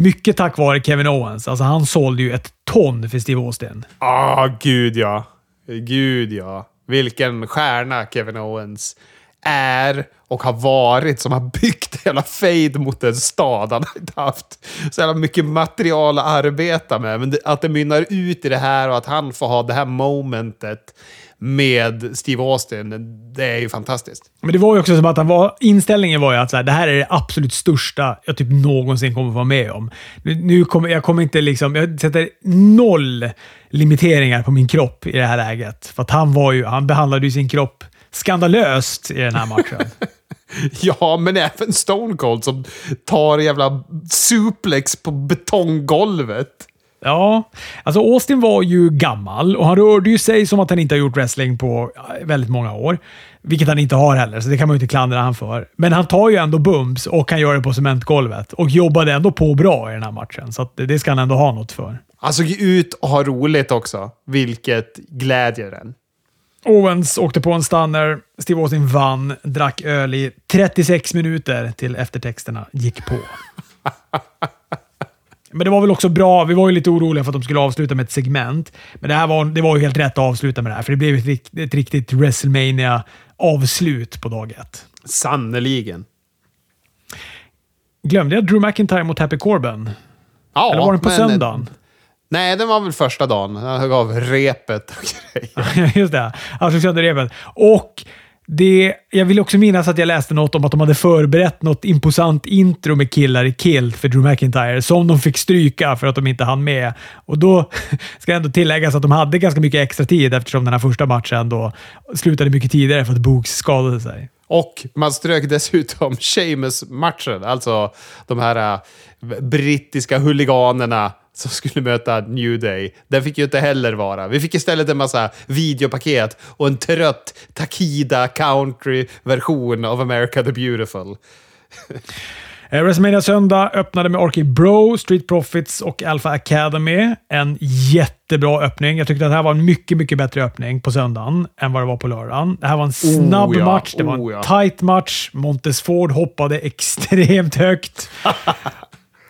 Mycket tack vare Kevin Owens. Alltså han sålde ju ett ton för Steve Austin. Ah, gud ja. Gud ja. Vilken stjärna Kevin Owens är och har varit som har byggt hela fade mot en stad. Han har inte haft så jävla mycket material att arbeta med. Men det, att det mynnar ut i det här och att han får ha det här momentet med Steve Austin, det är ju fantastiskt. Men det var ju också som att han var, inställningen var ju att så här, det här är det absolut största jag typ någonsin kommer att vara med om. Nu, nu kommer, jag kommer inte liksom... Jag sätter noll limiteringar på min kropp i det här läget. För att han var ju, han behandlade ju sin kropp skandalöst i den här matchen. Ja, men även Stone Cold som tar jävla suplex på betonggolvet. Ja, alltså Austin var ju gammal och han rörde ju sig som att han inte har gjort wrestling på väldigt många år. Vilket han inte har heller, så det kan man ju inte klandra han för. Men han tar ju ändå bums och kan göra det på cementgolvet och jobbade ändå på bra i den här matchen. Så det ska han ändå ha något för. Alltså, ut och ha roligt också, vilket glädjer en. Owens åkte på en stunner. Steve Austin vann, drack öl i 36 minuter till eftertexterna gick på. Men det var väl också bra. Vi var ju lite oroliga för att de skulle avsluta med ett segment. Men det, här var, det var ju helt rätt att avsluta med det här, för det blev ett, ett riktigt WrestleMania avslut på dag ett. Sannerligen. Glömde jag Drew McIntyre mot Happy Corbin? Ja, Eller var den på men- söndagen? Nej, det var väl första dagen. Han gav repet och grejer. Just det. Han slog sönder reven. Och det, jag vill också minnas att jag läste något om att de hade förberett något imposant intro med killar i kilt för Drew McIntyre som de fick stryka för att de inte hann med. Och då ska ändå tilläggas att de hade ganska mycket extra tid eftersom den här första matchen då slutade mycket tidigare för att Books skadade sig. Och man strök dessutom Sheamus-matchen, alltså de här äh, brittiska huliganerna som skulle möta New Day. Den fick ju inte heller vara. Vi fick istället en massa videopaket och en trött Takida country-version av America the Beautiful. Eh, WrestleMania söndag öppnade med RK Bro, Street Profits och Alpha Academy. En jättebra öppning. Jag tyckte att det här var en mycket, mycket bättre öppning på söndagen än vad det var på lördagen. Det här var en snabb Oh ja, match. Det var en oh ja. tight match. Montes Ford hoppade extremt högt.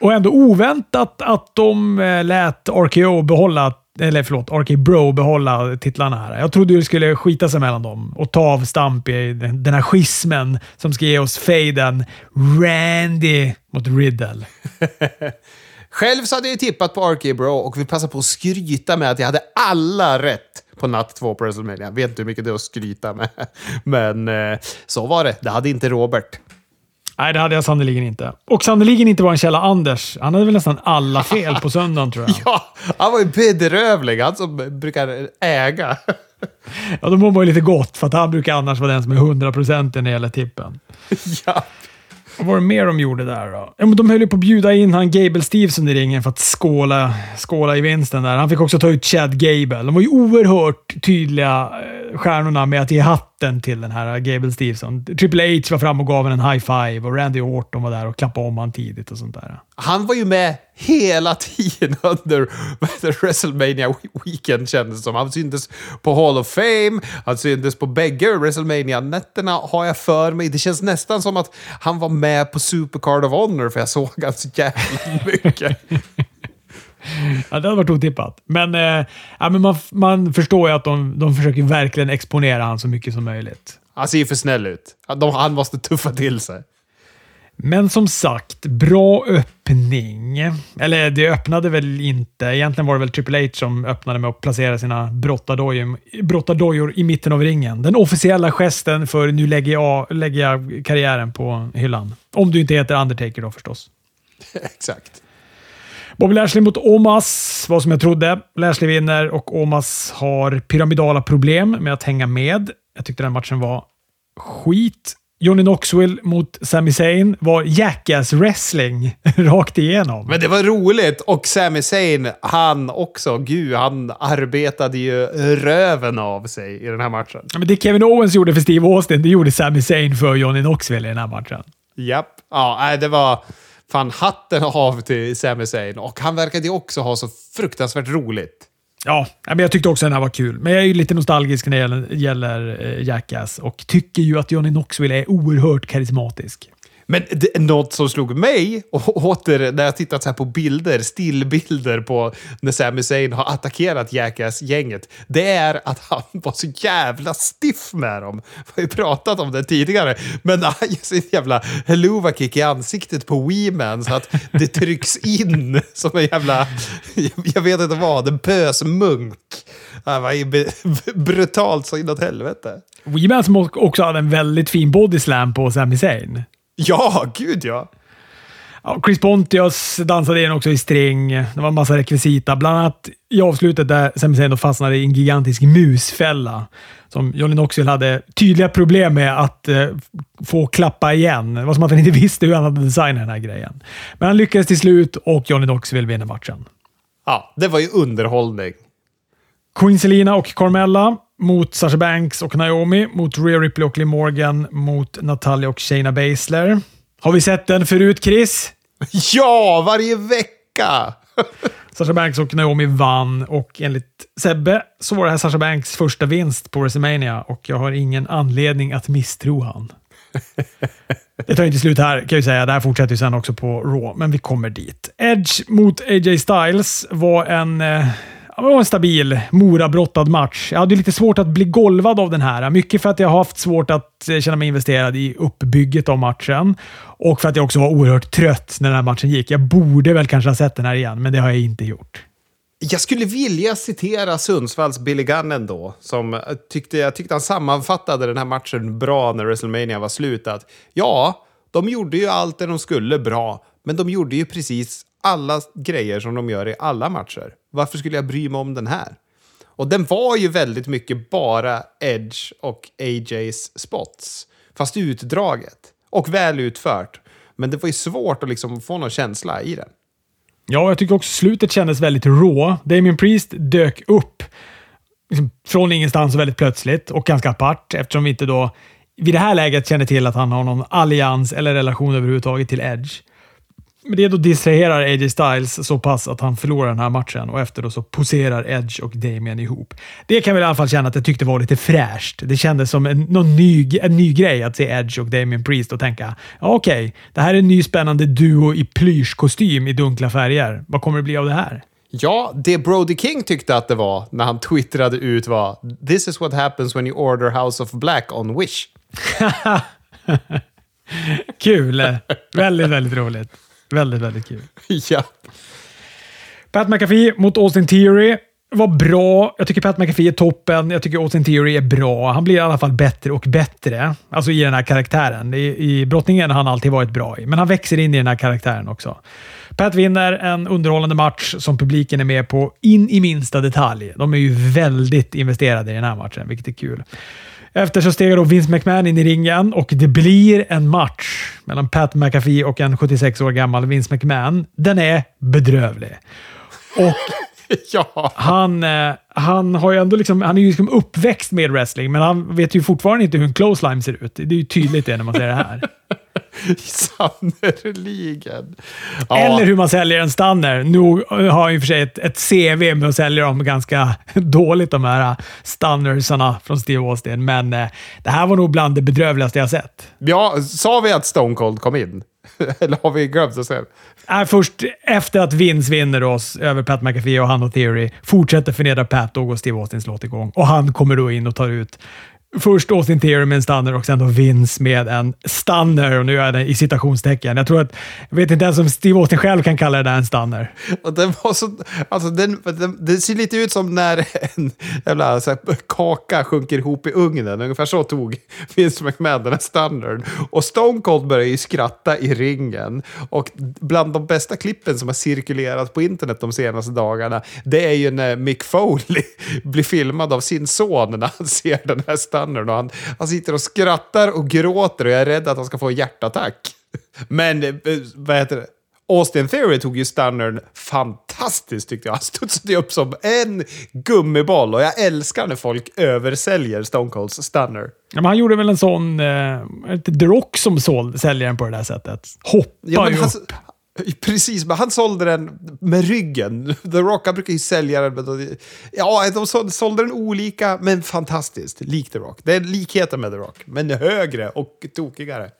och ändå oväntat att de eh, lät RKO behålla eller förlåt, RK Bro behålla titlarna här. Jag trodde det skulle skita sig mellan dem och ta av stamp i den här schismen som ska ge oss faden Randy mot Riddle. Själv så hade jag tippat på RK Bro och vill passa på att skryta med att jag hade alla rätt på natt två på WrestleMania. Jag vet inte hur mycket det är att skryta med. Men eh, så var det. Det hade inte Robert. Nej, det hade jag sannerligen inte. Och sannerligen inte var en källa Anders. Han hade väl nästan alla fel på söndagen tror jag. Ja, han var ju bedrövlig. Han som brukar äga. Ja, då mår man ju lite gott för att han brukar annars vara den som är 100% när det gäller tippen. ja. Vad var det mer de gjorde där då? Ja, men de höll ju på att bjuda in han Gable Stevenson i ringen för att skåla, skåla i vinsten där. Han fick också ta ut Chad Gable. De var ju oerhört tydliga, eh, stjärnorna, med att ge hatten till den här eh, Gable Stevenson. Triple H var fram och gav en high five och Randy Orton var där och klappade om han tidigt och sånt där. Han var ju med hela tiden under WrestleMania Weekend kändes det som. Han syntes på Hall of Fame, han syntes på bägge WrestleMania-nätterna har jag för mig. Det känns nästan som att han var med på Supercard of Honor för jag såg han så jävla mycket. Ja, det hade varit otippat. Men, eh, ja, men man, man förstår ju att de, de försöker verkligen exponera han så mycket som möjligt. Han ser ju för snäll ut. De, han måste tuffa till sig. Men som sagt, bra öppning. Eller det öppnade väl inte. Egentligen var det väl Triple H som öppnade med att placera sina brottardojor, brottardojor i mitten av ringen. Den officiella gesten för nu lägger jag, lägger jag karriären på hyllan. Om du inte heter Undertaker då förstås. Exakt. Bobby Lashley mot Omas var som jag trodde. Lashley vinner och Omas har pyramidala problem med att hänga med. Jag tyckte den matchen var skit. Johnny Knoxville mot Sami Zayn var jackass wrestling rakt igenom. Men det var roligt och Sami Zayn, han också, gud, han arbetade ju röven av sig i den här matchen. Ja, Men det Kevin Owens gjorde för Steve Austin, det gjorde Sami Zayn för Johnny Knoxville i den här matchen. Japp. Ja, det var fan hatten av till Sami Zayn och han verkade ju också ha så fruktansvärt roligt. Ja, men jag tyckte också den här var kul. Men jag är ju lite nostalgisk när det gäller, eh, Jackass och tycker ju att Johnny Knoxville är oerhört karismatisk. Men det, något som slog mig, och åter när jag tittat så här på bilder, stillbilder på när Sam Hussein har attackerat Jackass-gänget, det är att han var så jävla stiff med dem. Vi har ju pratat om det tidigare, men han ger sin jävla helluva kick i ansiktet på Weeman så att det trycks in som en jävla, jag vet inte vad, en pösmunk. Han var brutalt så inåt helvete. Weeman som också hade en väldigt fin bodyslam på Sami Zayn. Ja, gud ja. ja. Chris Pontius dansade in också i string. Det var en massa rekvisita. Bland annat i avslutet där Sami Zayn fastnade i en gigantisk musfälla som Johnny Knoxville hade tydliga problem med att eh, få klappa igen. Det var som att han inte visste hur han hade designat den här grejen. Men han lyckades till slut och Johnny Knoxville vinner matchen. Ja, det var ju underhållning. Queen Selina och Carmella mot Sasha Banks och Naomi, mot Rhea Ripley och Liv Morgan, mot Natalia och Shayna Baszler. Har vi sett den förut, Chris? Ja, varje vecka! Sasha Banks och Naomi vann och enligt Sebbe så var det här Sasha Banks första vinst på WrestleMania och jag har ingen anledning att misstro han. Det tar inte slut här kan jag säga. Det här fortsätter ju sen också på Raw, men vi kommer dit. Edge mot AJ Styles var en eh, det var en stabil, Mora-brottad match. Jag hade lite svårt att bli golvad av den här. Mycket för att jag har haft svårt att eh, känna mig investerad i uppbygget av matchen och för att jag också var oerhört trött när den här matchen gick. Jag borde väl kanske ha sett den här igen, men det har jag inte gjort. Jag skulle vilja citera Sundsvalls Billy Gunn ändå, som eh, tyckte, jag tyckte han sammanfattade den här matchen bra när WrestleMania var slut. Att, ja, de gjorde ju allt det de skulle bra, men de gjorde ju precis alla grejer som de gör i alla matcher. Varför skulle jag bry mig om den här? Och den var ju väldigt mycket bara Edge och AJs spots, fast utdraget och väl utfört. Men det var ju svårt att liksom få någon känsla i den. Ja, jag tycker också slutet kändes väldigt rå. Damien Priest dök upp liksom, från ingenstans väldigt plötsligt och ganska apart eftersom vi inte då vid det här läget känner till att han har någon allians eller relation överhuvudtaget till Edge. Men det då distraherar AJ Styles så pass att han förlorar den här matchen och efter då så poserar Edge och Damien ihop. Det kan vi i alla fall känna att jag tyckte var lite fräscht. Det kändes som en, någon ny, en ny grej att se Edge och Damien Priest och tänka ja, okej, okay, det här är en ny spännande duo i plyschkostym i dunkla färger. Vad kommer det bli av det här? Ja, det Brody King tyckte att det var när han twittrade ut var “This is what happens when you order House of Black on Wish”. Kul! väldigt, väldigt roligt. Väldigt, väldigt kul. ja. Pat McAfee mot Austin Theory var bra. Jag tycker Pat McAfee är toppen. Jag tycker Austin Theory är bra. Han blir i alla fall bättre och bättre. Alltså i den här karaktären. I, i brottningen har han alltid varit bra i, men han växer in i den här karaktären också. Pat vinner en underhållande match som publiken är med på in i minsta detalj. De är ju väldigt investerade i den här matchen, vilket är kul. Efter så stegar då Vince McMahon in i ringen och det blir en match mellan Pat McAfee och en 76 år gammal Vince McMahon. Den är bedrövlig. Och ja. han, eh, han, har ju ändå liksom, han är ju liksom uppväxt med wrestling, men han vet ju fortfarande inte hur en clothesline ser ut. Det är ju tydligt det när man ser det här. Sannerligen. Ja. Eller hur man säljer en stanner. Nu har i och för sig ett, ett CV med att sälja dem ganska dåligt, de här stannersarna från Steve Austin. Men eh, det här var nog bland det bedrövligaste jag sett. Ja, sa vi att Stone Cold kom in? Eller har vi glömt att säga äh, Först efter att Vince vinner oss över Pat McAfee och han och Theory, fortsätter förnedra Pat, då går Steve Austins låt igång. Och han kommer då in och tar ut Först Austin Theory med en stunner och sen då Vince med en stunner. Och nu gör jag det i citationstecken. Jag tror att, jag vet inte ens om Steve Austin själv kan kalla det där en stunner. Och den var så, alltså den, den, det ser lite ut som när en jävla så här, kaka sjunker ihop i ugnen. Ungefär så tog Vince McMahon den här stunnern. Och Stone Cold började ju skratta i ringen. Och bland de bästa klippen som har cirkulerat på internet de senaste dagarna, det är ju när Mick Foley blir filmad av sin son när han ser den här stunnern stunnern och han, han sitter och skrattar och gråter och jag är rädd att han ska få hjärtattack. Men, eh, vad heter det? Austin Theory tog ju stunnern fantastiskt tyckte jag. Han studsade upp som en gummiboll och jag älskar när folk översäljer Stone Colds stunner. Ja, men han gjorde väl en sån, eh, The Rock som såld, säljer den på det där sättet. Hoppar ja, ju han, upp. Precis, men han sålde den med ryggen. The Rock, han brukar ju sälja den. Med, ja, de sålde den olika, men fantastiskt. Lik The Rock. Det är likheten med The Rock, men högre och tokigare.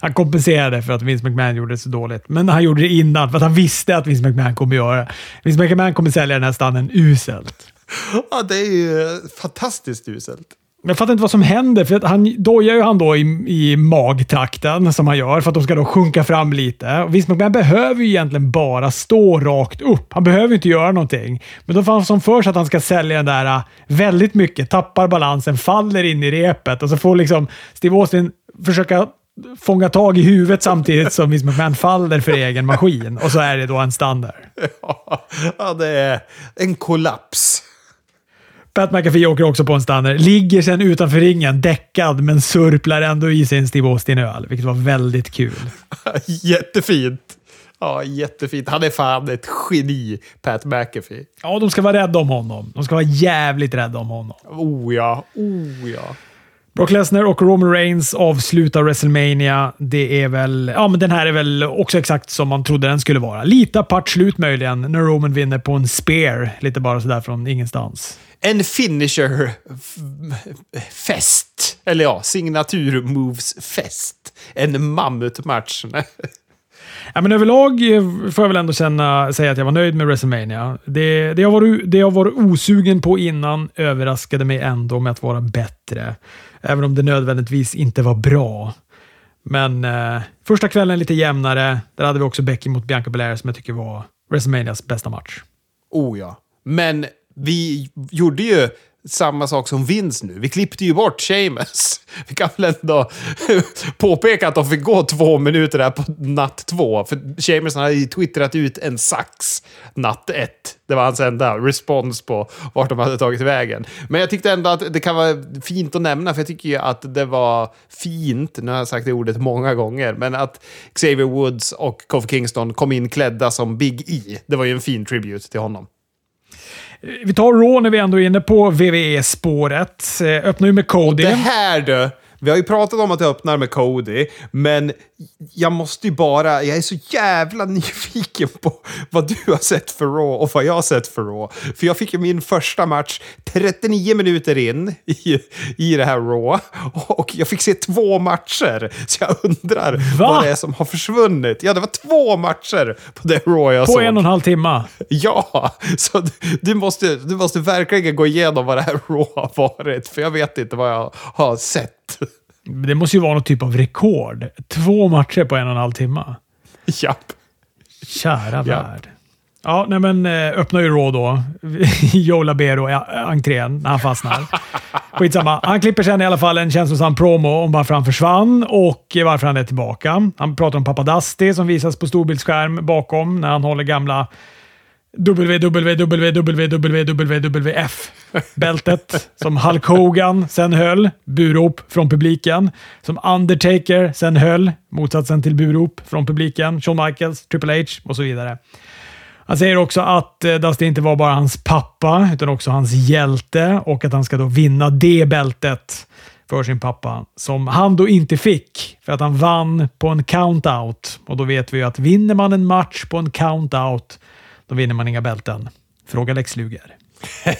Han kompenserade för att Vince McMahon gjorde det så dåligt, men han gjorde det innan för att han visste att Vince McMahon kommer göra det. Vince McMahon kommer sälja den här stannen uselt. Ja, det är ju fantastiskt uselt. Jag fattar inte vad som händer, för att han dojar ju han då i, i magtrakten som han gör för att de ska då sjunka fram lite. Och Vince McMahon behöver ju egentligen bara stå rakt upp. Han behöver inte göra någonting. Men då får han som för sig att han ska sälja den där äh, väldigt mycket, tappar balansen, faller in i repet och så får liksom Steve Austin försöka fånga tag i huvudet samtidigt som Vince McMahon faller för egen maskin. Och så är det då en standard. Ja, det är en kollaps. Pat McAfee åker också på en stanner. Ligger sen utanför ringen, däckad, men surplar ändå i sig en Steve Austin-öl, vilket var väldigt kul. Jättefint. Ja, jättefint. Han är fan ett geni, Pat McAfee. Ja, de ska vara rädda om honom. De ska vara jävligt rädda om honom. Oh ja, oh ja. Brock Lesnar och Roman Reigns avslutar WrestleMania. Det är väl... Ja, men den här är väl också exakt som man trodde den skulle vara. Lite apart slut möjligen, när Roman vinner på en spear. Lite bara sådär från ingenstans. En finisher-fest. Eller ja, signatur-moves-fest. En mammutmatch. Ja, men överlag får jag väl ändå känna, säga att jag var nöjd med WrestleMania. Det, det, jag var, det jag var osugen på innan överraskade mig ändå med att vara bättre. Även om det nödvändigtvis inte var bra. Men eh, första kvällen lite jämnare. Där hade vi också Becky mot Bianca Belair som jag tycker var WrestleManias bästa match. Oh ja. Men vi gjorde ju samma sak som Vince nu. Vi klippte ju bort Seamus. Vi kan väl ändå påpeka att de fick gå två minuter där på natt två. För Seamus hade ju twittrat ut en sax natt ett. Det var hans enda respons på vart de hade tagit vägen. Men jag tyckte ändå att det kan vara fint att nämna, för jag tycker ju att det var fint, nu har jag sagt det ordet många gånger, men att Xavier Woods och Kofi Kingston kom in klädda som Big E. Det var ju en fin tribute till honom. Vi tar Raw när vi ändå är inne på WWE-spåret. Eh, öppnar ju med Cody. Det här du! Vi har ju pratat om att det öppnar med Cody, men jag måste ju bara... Jag är så jävla nyfiken på vad du har sett för Raw och vad jag har sett för Raw. För jag fick ju min första match 39 minuter in i, i det här Raw och jag fick se två matcher. Så jag undrar Va? vad det är som har försvunnit. Ja, det var två matcher på det Raw jag på såg. På en och en halv timme? Ja, så du måste, du måste verkligen gå igenom vad det här Raw har varit, för jag vet inte vad jag har sett. Det måste ju vara någon typ av rekord. Två matcher på en och en halv timme. Japp. Kära värld. Ja, nej men eh, öppnar ju Raw då. Joe Labero i entrén när han fastnar. Skitsamma. Han klipper sen i alla fall en känslosam promo om varför han försvann och varför han är tillbaka. Han pratar om pappa Dusty som visas på storbildsskärm bakom när han håller gamla WWWWWF-bältet som Hulk Hogan sen höll, burop från publiken. Som Undertaker sen höll, motsatsen till burop från publiken. Shawn Michaels, Triple H och så vidare. Han säger också att eh, Dusty inte var bara hans pappa, utan också hans hjälte och att han ska då vinna det bältet för sin pappa, som han då inte fick för att han vann på en countout. Och då vet vi ju att vinner man en match på en countout då vinner man inga bälten. Fråga Lex Luger.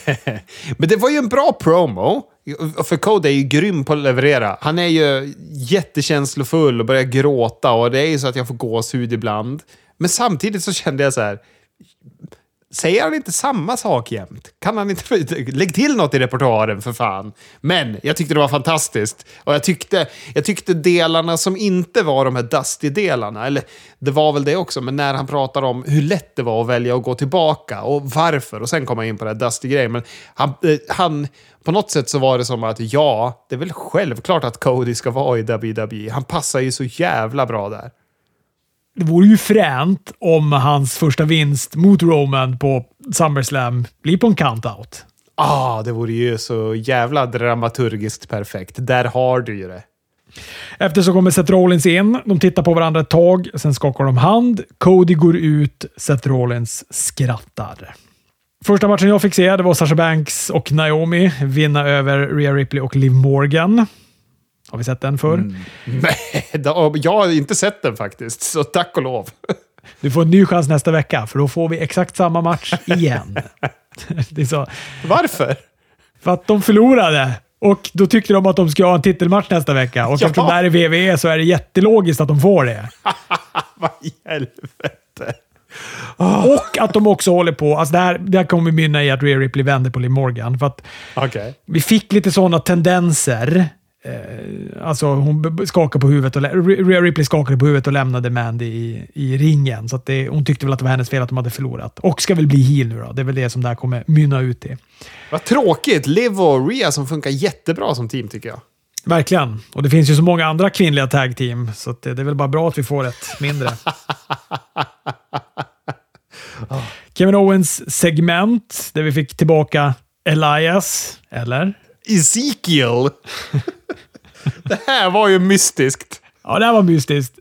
Men det var ju en bra promo. För Code är ju grym på att leverera. Han är ju jättekänslofull och börjar gråta och det är ju så att jag får gåshud ibland. Men samtidigt så kände jag så här, Säger han inte samma sak jämt? Kan han inte... Lägg till något i repertoaren för fan. Men jag tyckte det var fantastiskt. Och jag tyckte, jag tyckte delarna som inte var de här Dusty-delarna, eller det var väl det också, men när han pratar om hur lätt det var att välja att gå tillbaka och varför. Och sen kommer in på det här Dusty-grejen. Men han, eh, han, på något sätt så var det som att ja, det är väl självklart att Cody ska vara i WWE. Han passar ju så jävla bra där. Det vore ju fränt om hans första vinst mot Roman på SummerSlam blir på en count-out. Ah, det vore ju så jävla dramaturgiskt perfekt. Där har du ju det. Efter så kommer Seth Rollins in. De tittar på varandra ett tag, sen skakar de hand. Cody går ut, Seth Rollins skrattar. Första matchen jag fick se det var Sasha Banks och Naomi vinna över Rhea Ripley och Liv Morgan. Har vi sett den förr? Mm. Nej, jag har inte sett den faktiskt, så tack och lov. Du får en ny chans nästa vecka, för då får vi exakt samma match igen. det är så. Varför? För att de förlorade. Och då tyckte de att de skulle ha en titelmatch nästa vecka. Och Ja. eftersom det här är WWE så är det jättelogiskt att de får det. Vad i helvete? Och att de också håller på... Alltså det, här, det här kommer mynna i att Rhea Ripley vänder på Liv Morgan. För att Okej. vi fick lite sådana tendenser. Eh, alltså hon skakade på huvudet och Rhea Ripley skakade på huvudet och lämnade Mandy i, i ringen. Så att det, hon tyckte väl att det var hennes fel att de hade förlorat. Och ska väl bli heel nu då. Det är väl det som det här kommer mynna ut i. Vad tråkigt. Liv och Rhea som funkar jättebra som team tycker jag. Verkligen. Och det finns ju så många andra kvinnliga tag team, så det, det är väl bara bra att vi får ett mindre. Kevin Owens segment, där vi fick tillbaka Elias, eller? Ezekiel. det här var ju mystiskt. Ja, det här var mystiskt.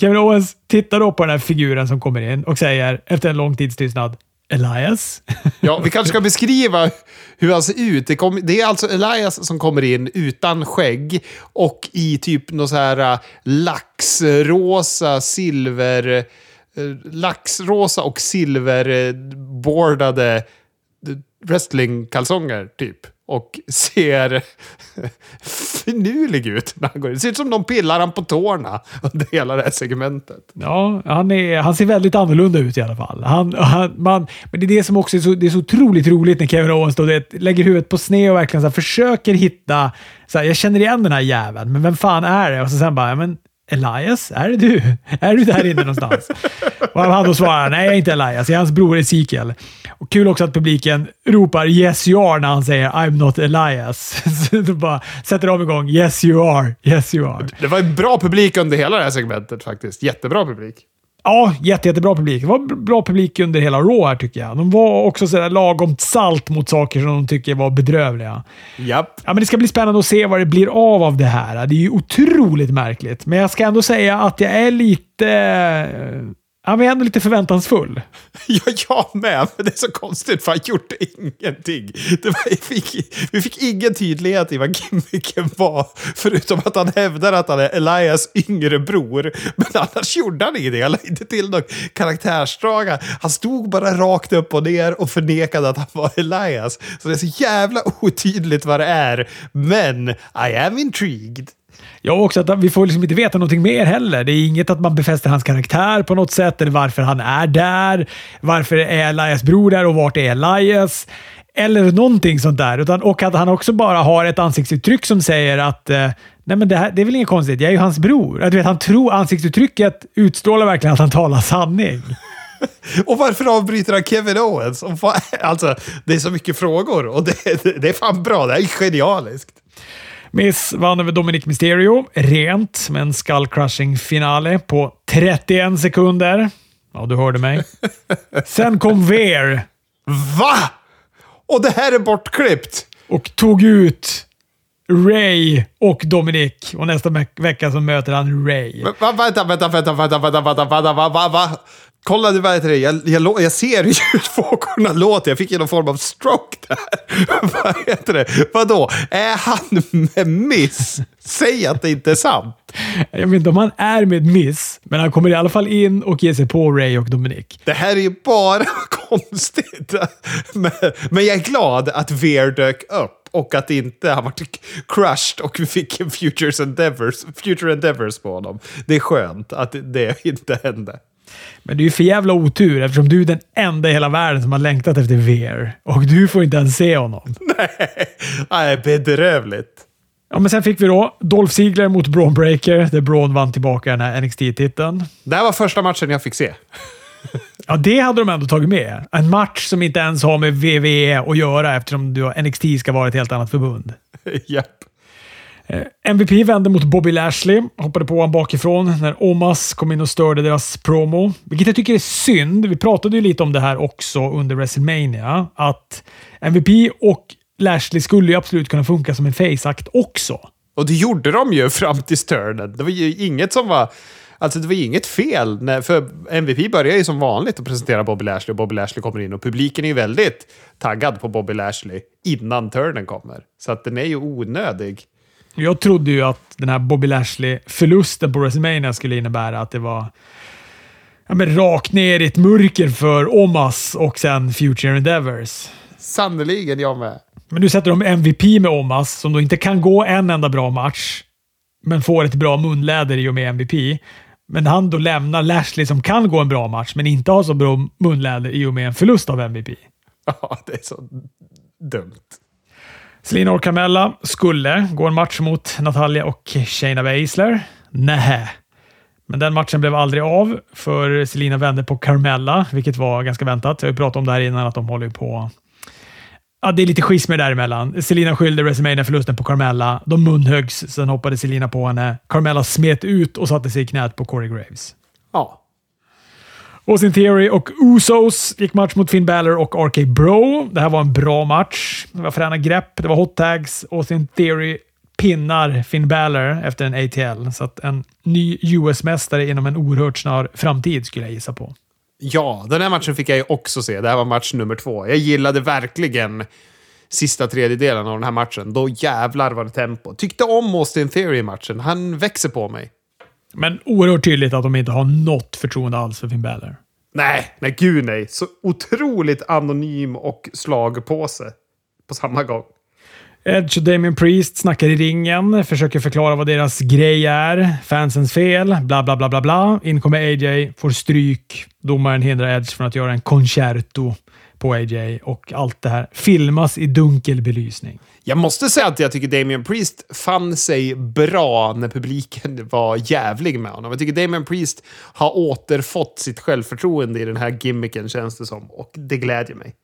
Kevin Owens tittar då på den här figuren som kommer in och säger efter en lång tids tystnad Elias? Ja, vi kanske ska beskriva hur han ser ut. Det, kom, det är alltså Elias som kommer in utan skägg och i typ något så här äh, laxrosa, silver... äh, Laxrosa och silverbordade wrestlingkalsonger, typ. Och ser finurlig ut när han går. Det ser ut som de pillar han på tårna under hela det här segmentet. Ja, han, är, han ser väldigt annorlunda ut i alla fall. Han, han, man, men det är det som också är så, det är så otroligt roligt när Kevin Owens då, det, lägger huvudet på sned och verkligen så här, försöker hitta... Så här, jag känner igen den här jäveln, men vem fan är det? Och så sen bara, ja, men Elias, är det du? Är du där inne någonstans? och han då svarar, nej jag är inte Elias, jag är hans bror Ezekiel. Och kul också att publiken ropar “Yes you are” när han säger “I'm not Elias”. så då bara sätter de igång “Yes you are, yes you are”. Det var en bra publik under hela det här segmentet faktiskt. Jättebra publik. Ja, jätte, jättebra publik. Det var bra publik under hela Raw här tycker jag. De var också sådär lagom salt mot saker som de tycker var bedrövliga. Japp. Ja, men det ska bli spännande att se vad det blir av av det här. Det är ju otroligt märkligt, men jag ska ändå säga att jag är lite... Han Ja, men jag är ändå lite förväntansfull. Ja, jag med. Men det är så konstigt för han gjorde ingenting. Det var, vi, fick, vi fick ingen tydlighet i vad gimmicken var. Förutom att han hävdar att han är Elias yngre bror. Men annars gjorde han ingenting. Han lade inte till någon karaktärsdrag. Han stod bara rakt upp och ner och förnekade att han var Elias. Så det är så jävla otydligt vad det är. Men I am intrigued. Ja, också att vi får liksom inte veta någonting mer heller. Det är inget att man befäster hans karaktär på något sätt, eller varför han är där. Varför är Elias bror där och vart är Elias? Eller någonting sånt där. Utan, och att han också bara har ett ansiktsuttryck som säger att eh, Nej, men det, här, det är väl inget konstigt. Jag är ju hans bror. Att, du vet, han tror ansiktsuttrycket utstrålar verkligen att han talar sanning. Och varför avbryter han Kevin Owens? Alltså, det är så mycket frågor och det, det, det är fan bra. Det är genialiskt. Miss vann över Dominic Mysterio, rent, med en skull-crushing finale på 31 sekunder. Ja, du hörde mig. Sen kom Ver Va? Och det här är bortklippt! och tog ut Ray och Dominic. Och nästa vecka så möter han Ray. Va, vänta, vänta, vänta, vänta, vänta, vänta, vänta, va, va, va? Kolla, vad heter det? Jag, jag, jag ser hur vågorna låter. Jag fick ju någon form av stroke där. vad heter det? Vadå? Är han med miss? Säg att det inte är sant. Jag vet inte om han är med Miss, men han kommer i alla fall in och ger sig på Ray och Dominic. Det här är ju bara konstigt. Men, men jag är glad att Veer dök upp och att inte han var crushed och vi fick en Futures Endeavors, Future Endeavors på honom. Det är skönt att det inte hände. Men det är ju för jävla otur eftersom du är den enda i hela världen som har längtat efter Ver. Och du får inte ens se honom. Nej, bedrövligt. Ja, men sen fick vi då Dolph Ziggler mot Braun Breaker, där Braun vann tillbaka den här NXT-titeln. Det här var första matchen jag fick se. Ja, det hade de ändå tagit med. En match som inte ens har med WWE att göra eftersom NXT ska vara ett helt annat förbund. Japp. Eh, MVP vände mot Bobby Lashley, hoppade på honom bakifrån när Omas kom in och störde deras promo. Vilket jag tycker är synd. Vi pratade ju lite om det här också under WrestleMania. Att MVP och Lashley skulle ju absolut kunna funka som en face-akt också. Och det gjorde de ju fram till turnen. Det var ju inget som var... Alltså det var ju inget fel. När, för MVP börjar ju som vanligt att presentera Bobby Lashley och Bobby Lashley kommer in och publiken är ju väldigt taggad på Bobby Lashley innan turnen kommer. Så att den är ju onödig. Jag trodde ju att den här Bobby Lashley-förlusten på WrestleMania skulle innebära att det var ja, men rakt ner i ett mörker för Omas och sen Future Endeavors. Sannerligen jag med. Men nu sätter de MVP med Omas, som då inte kan gå en enda bra match, men får ett bra munläder i och med MVP. Men han då lämnar Lashley som kan gå en bra match, men inte har så bra munläder i och med en förlust av MVP. Ja, det är så dumt. Selina och Carmella skulle gå en match mot Natalia och Shayna Baszler. Nähä. Men den matchen blev aldrig av, för Selina vände på Carmella, vilket var ganska väntat. Jag har ju pratat om det här innan, att de håller på Ja, det är lite schismer däremellan. Selina skyllde WrestleMania-förlusten på Carmella. De munhöggs, sen hoppade Selina på henne. Carmella smet ut och satte sig i knät på Corey Graves. Ja. Austin Theory och Usos gick match mot Finn Balor och RK Bro. Det här var en bra match. Det var fräna grepp, det var hot tags. Austin Theory pinnar Finn Balor efter en ATL. Så att en ny US-mästare inom en oerhört snar framtid skulle jag gissa på. Ja, den här matchen fick jag ju också se. Det här var match nummer två. Jag gillade verkligen sista tredjedelen av den här matchen. Då jävlar var det tempo. Tyckte om Austin Theory i matchen. Han växer på mig. Men oerhört tydligt att de inte har något förtroende alls för Finn Balor. Nej, nej gud nej. Så otroligt anonym och slagpåse på samma gång. Edge och Damien Priest snackar i ringen, försöker förklara vad deras grej är. Fansens fel, bla bla bla bla bla. In kommer AJ, får stryk. Domaren hindrar Edge från att göra en concerto på AJ och allt det här filmas i dunkel belysning. Jag måste säga att jag tycker Damien Priest fann sig bra när publiken var jävlig med honom. Jag tycker Damien Priest har återfått sitt självförtroende i den här gimmicken, känns det som. Och det glädjer mig.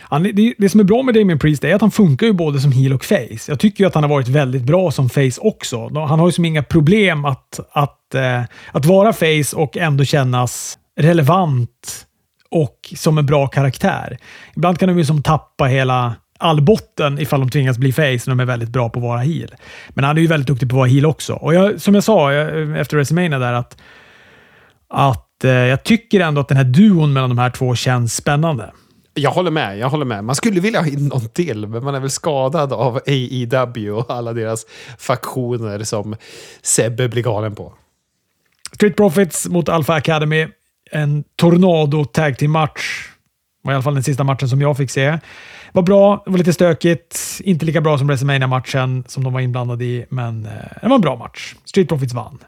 Han, det, det, som är bra med Damien Priest är att han funkar ju både som heel och face. Jag tycker ju att han har varit väldigt bra som face också. Han har ju som inga problem att, att, eh, att vara face och ändå kännas relevant och som en bra karaktär. Ibland kan de ju som tappa hela all botten ifall de tvingas bli face när de är väldigt bra på att vara heel. Men han är ju väldigt duktig på att vara heel också. Och jag, som jag sa jag, efter WrestleMania där att, att eh, jag tycker ändå att den här duon mellan de här två känns spännande. Jag håller med, jag håller med. Man skulle vilja ha in någon till, men man är väl skadad av AEW och alla deras faktioner som Sebbe blir galen på. Street Profits mot Alpha Academy. En Tornado Tag Team match. var i alla fall den sista matchen som jag fick se. Var bra, det var lite stökigt. Inte lika bra som WrestleMania matchen som de var inblandade i, men eh, det var en bra match. Street Profits vann.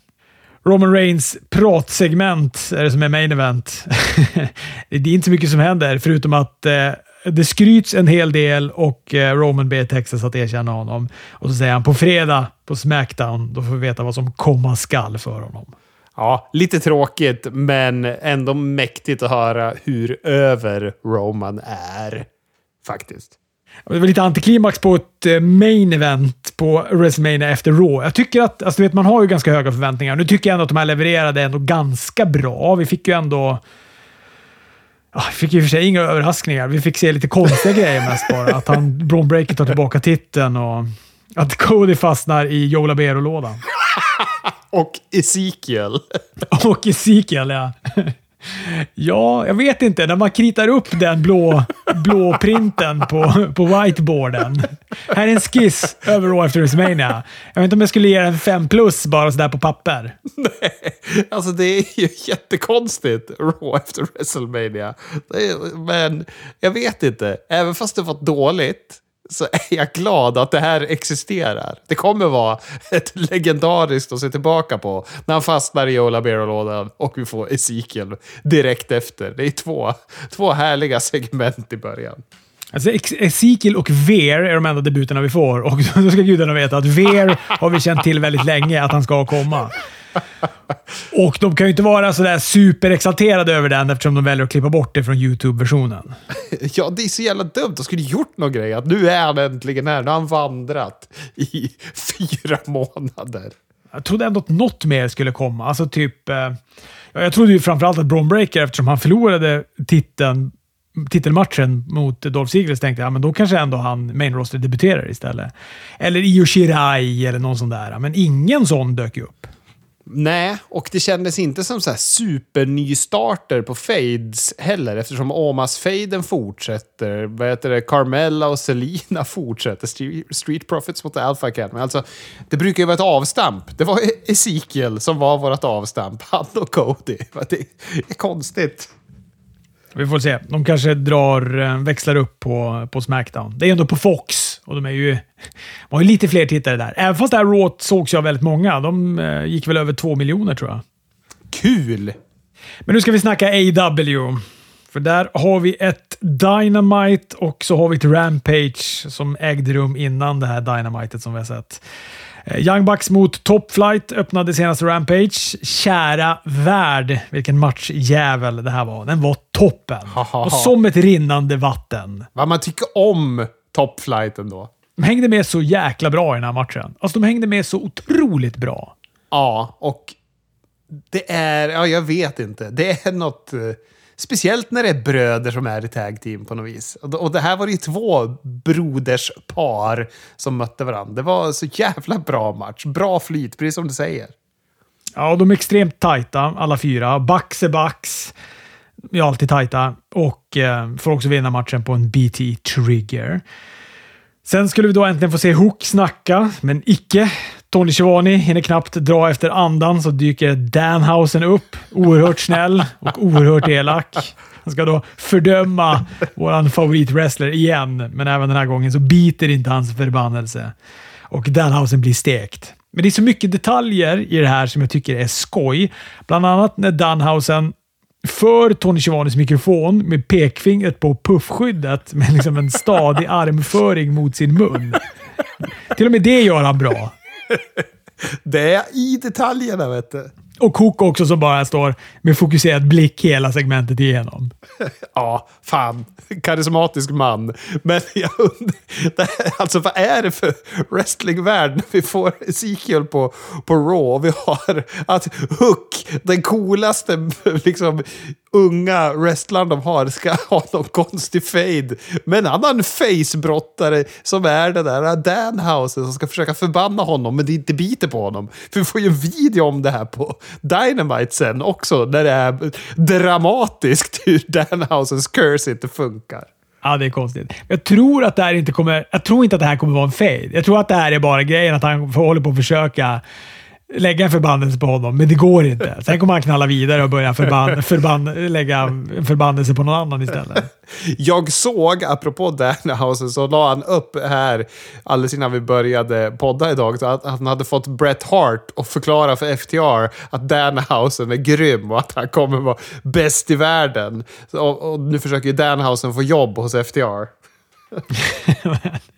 Roman Reigns pratsegment är det som är main event. det är inte så mycket som händer, förutom att eh, det skryts en hel del och eh, Roman ber Texas att erkänna honom. Och så säger han på fredag på Smackdown, då får vi veta vad som komma skall för honom. Ja, lite tråkigt, men ändå mäktigt att höra hur över Roman är. Faktiskt. Det var lite antiklimax på ett eh, main event på WrestleMania efter Raw. Jag tycker att, alltså vet, man har ju ganska höga förväntningar. Nu tycker jag ändå att de här levererade ändå ganska bra. Vi fick ju ändå... Vi fick ju för sig inga överraskningar. Vi fick se lite konstiga grejer mest bara. Att han, Braun Breaker tar tillbaka titeln och att Cody fastnar i Joe Labero-lådan. och Ezekiel. och Ezekiel, ja. Ja, jag vet inte. När man kritar upp den blå, blå printen på, på whiteboarden. Här är en skiss över Raw efter WrestleMania. Jag vet inte om jag skulle ge den 5 plus bara sådär på papper. Nej, alltså det är ju jättekonstigt. Raw efter WrestleMania. Men jag vet inte. Även fast det var dåligt så är jag glad att det här existerar. Det kommer vara ett legendariskt att se tillbaka på när han fastnar i Ola lådan och vi får Ezekiel direkt efter. Det är två, två härliga segment i början. Alltså Ezekiel och Ver är de enda debuterna vi får och då ska gudarna veta att Ver har vi känt till väldigt länge att han ska komma. Och de kan ju inte vara sådär superexalterade över den eftersom de väljer att klippa bort det från YouTube-versionen. Ja, det är så jävla dumt. De skulle gjort någon grej. Att nu är han äntligen här. Nu har han vandrat i fyra månader. Jag trodde ändå att något mer skulle komma. Alltså typ... Eh, jag trodde ju framförallt att Braun Breaker, eftersom han förlorade titeln titelmatchen mot Dolph Ziggler tänkte jag men då kanske ändå han main roster debuterar istället. Eller Io Shirai eller någon sån där. Men ingen sån dök ju upp. Nej, och det kändes inte som så här supernystarter på fades heller eftersom Omas-faden fortsätter. Vad heter det? Carmella och Selina fortsätter. Street Profits mot Alpha Academy. Alltså, det brukar ju vara ett avstamp. Det var Ezekiel som var vårt avstamp. Han och Cody. Det är konstigt. Vi får se. De kanske drar, eh, växlar upp på, på Smackdown. Det är ändå på Fox och de är ju, har ju lite fler tittare där. Även fast det här Raw sågs jag väldigt många. De eh, gick väl över två miljoner tror jag. Kul! Men nu ska vi snacka AW. För där har vi ett Dynamite och så har vi ett Rampage som ägde rum innan det här Dynamitet som vi har sett. Eh, Young Bucks mot Top Flight öppnade senaste Rampage. Kära värld, vilken matchjävel det här var. Den var toppen. Och som ett rinnande vatten. Vad man tycker om Top Flight ändå. De hängde med så jäkla bra i den här matchen. Alltså, de hängde med så otroligt bra. Ja, och det är... Ja, jag vet inte. Det är något... eh, Speciellt när det är bröder som är i tag team på något vis. Och, det här var ju två broderspar som mötte varandra. Det var så jävla bra match. Bra flyt, precis som du säger. Ja, de är extremt tajta, alla fyra. Bucks är Bucks. Vi är alltid tajta och eh, får också vinna matchen på en BT Trigger. Sen skulle vi då äntligen få se Hook snacka, men icke. Tony Schivani hinner knappt dra efter andan så dyker Danhausen upp. Oerhört snäll och oerhört elak. Han ska då fördöma vår favoritwrestler igen, men även den här gången så biter inte hans förbannelse. Och Danhausen blir stekt. Men det är så mycket detaljer i det här som jag tycker är skoj. Bland annat när Danhausen för Tony Schiavones mikrofon med pekfingret på puffskyddet med liksom en stadig armföring mot sin mun. Till och med det gör han bra. Det är i detaljerna, vet du. Och Cook också som bara står med fokuserad blick hela segmentet igenom. Ja, fan. Karismatisk man. Men jag undrar, alltså vad är det för wrestlingvärld när vi får Ezekiel på, på Raw och vi har att Hook, den coolaste liksom, unga wrestlaren de har, ska ha någon konstig fade med en annan facebrottare som är den där äh, Danhausen som ska försöka förbanna honom men det inte biter på honom. För vi får ju en video om det här på Dynamite sen också när det är dramatiskt hur Danhausens curse inte funkar. Ja, det är konstigt. Jag tror att det här inte kommer... Jag tror inte att det här kommer vara en fade. Jag tror att det här är bara grejen att han håller på att försöka lägga en förbannelse på honom, men det går inte. Sen kommer han knalla vidare och börja förban, förban, lägga en förbannelse på någon annan istället. Jag såg, apropå Danhausen, så la han upp här alldeles innan vi började podda idag, så att han hade fått Bret Hart att förklara för FTR att Danhausen är grym och att han kommer vara bäst i världen. Och, och nu försöker ju Danhausen få jobb hos FTR.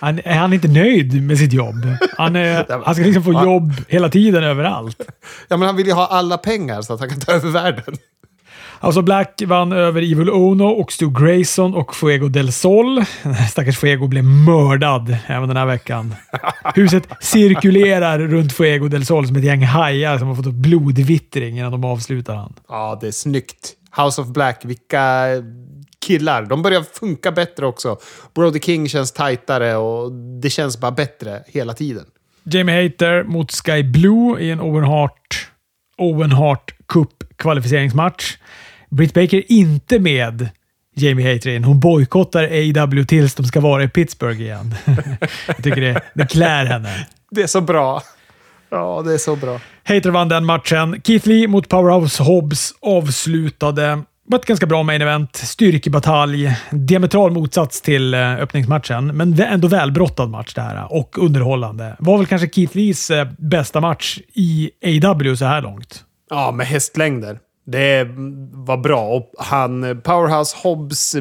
Han, är han inte nöjd med sitt jobb? Han, är, han ska liksom få jobb hela tiden överallt. Ja, men han vill ju ha alla pengar så att han kan ta över världen. Alltså Black vann över Evil Ono och Stu Grayson och Fuego del Sol. Stackars Fuego blev mördad även den här veckan. Huset cirkulerar runt Fuego del Sol som ett gäng hajar som har fått upp blodvittring innan de avslutar han. Ja, det är snyggt. House of Black, vilka killar. De börjar funka bättre också. Brody King känns tajtare och det känns bara bättre hela tiden. Jamie Hater mot Sky Blue i en Owen Hart, Owen Hart Cup kvalificeringsmatch. Britt Baker inte med Jamie Hater in. Hon bojkottar AW tills de ska vara i Pittsburgh igen. Jag tycker det, det klär henne. Det är så bra. Ja, det är så bra. Hater vann den matchen. Keith Lee mot Powerhouse Hobbs avslutade. Var ett ganska bra main event. Styrkebatalj. Diametral motsats till eh, öppningsmatchen, men ändå välbrottad match det här och underhållande. Var väl kanske Keith Lees eh, bästa match i AW så här långt. Ja, med hästlängder. Det var bra. Och han, Powerhouse Hobbs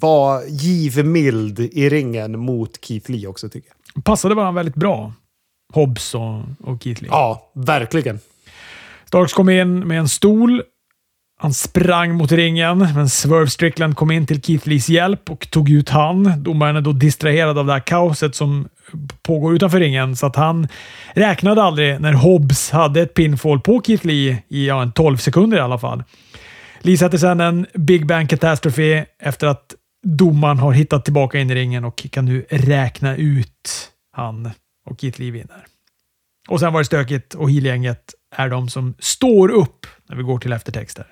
var givmild i ringen mot Keith Lee också tycker jag. Passade varandra väldigt bra. Hobbs och, och Keith Lee. Ja, verkligen. Starks kom in med en stol. Han sprang mot ringen, men Swerve Strickland kom in till Keith Lees hjälp och tog ut han. Domaren är då distraherad av det här kaoset som pågår utanför ringen, så att han räknade aldrig när Hobbs hade ett pinfall på Keith Lee i ja, en 12 sekunder i alla fall. Lee sätter sedan en Big Bang Catastrophe efter att domaren har hittat tillbaka in i ringen och kan nu räkna ut han och Keith Lee vinner. Och sen var det stökigt och Heel-gänget är de som står upp när vi går till eftertexter.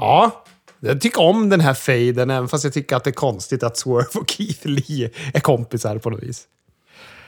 Ja, jag tycker om den här faden, även fast jag tycker att det är konstigt att Swerve och Keith Lee är kompisar på något vis.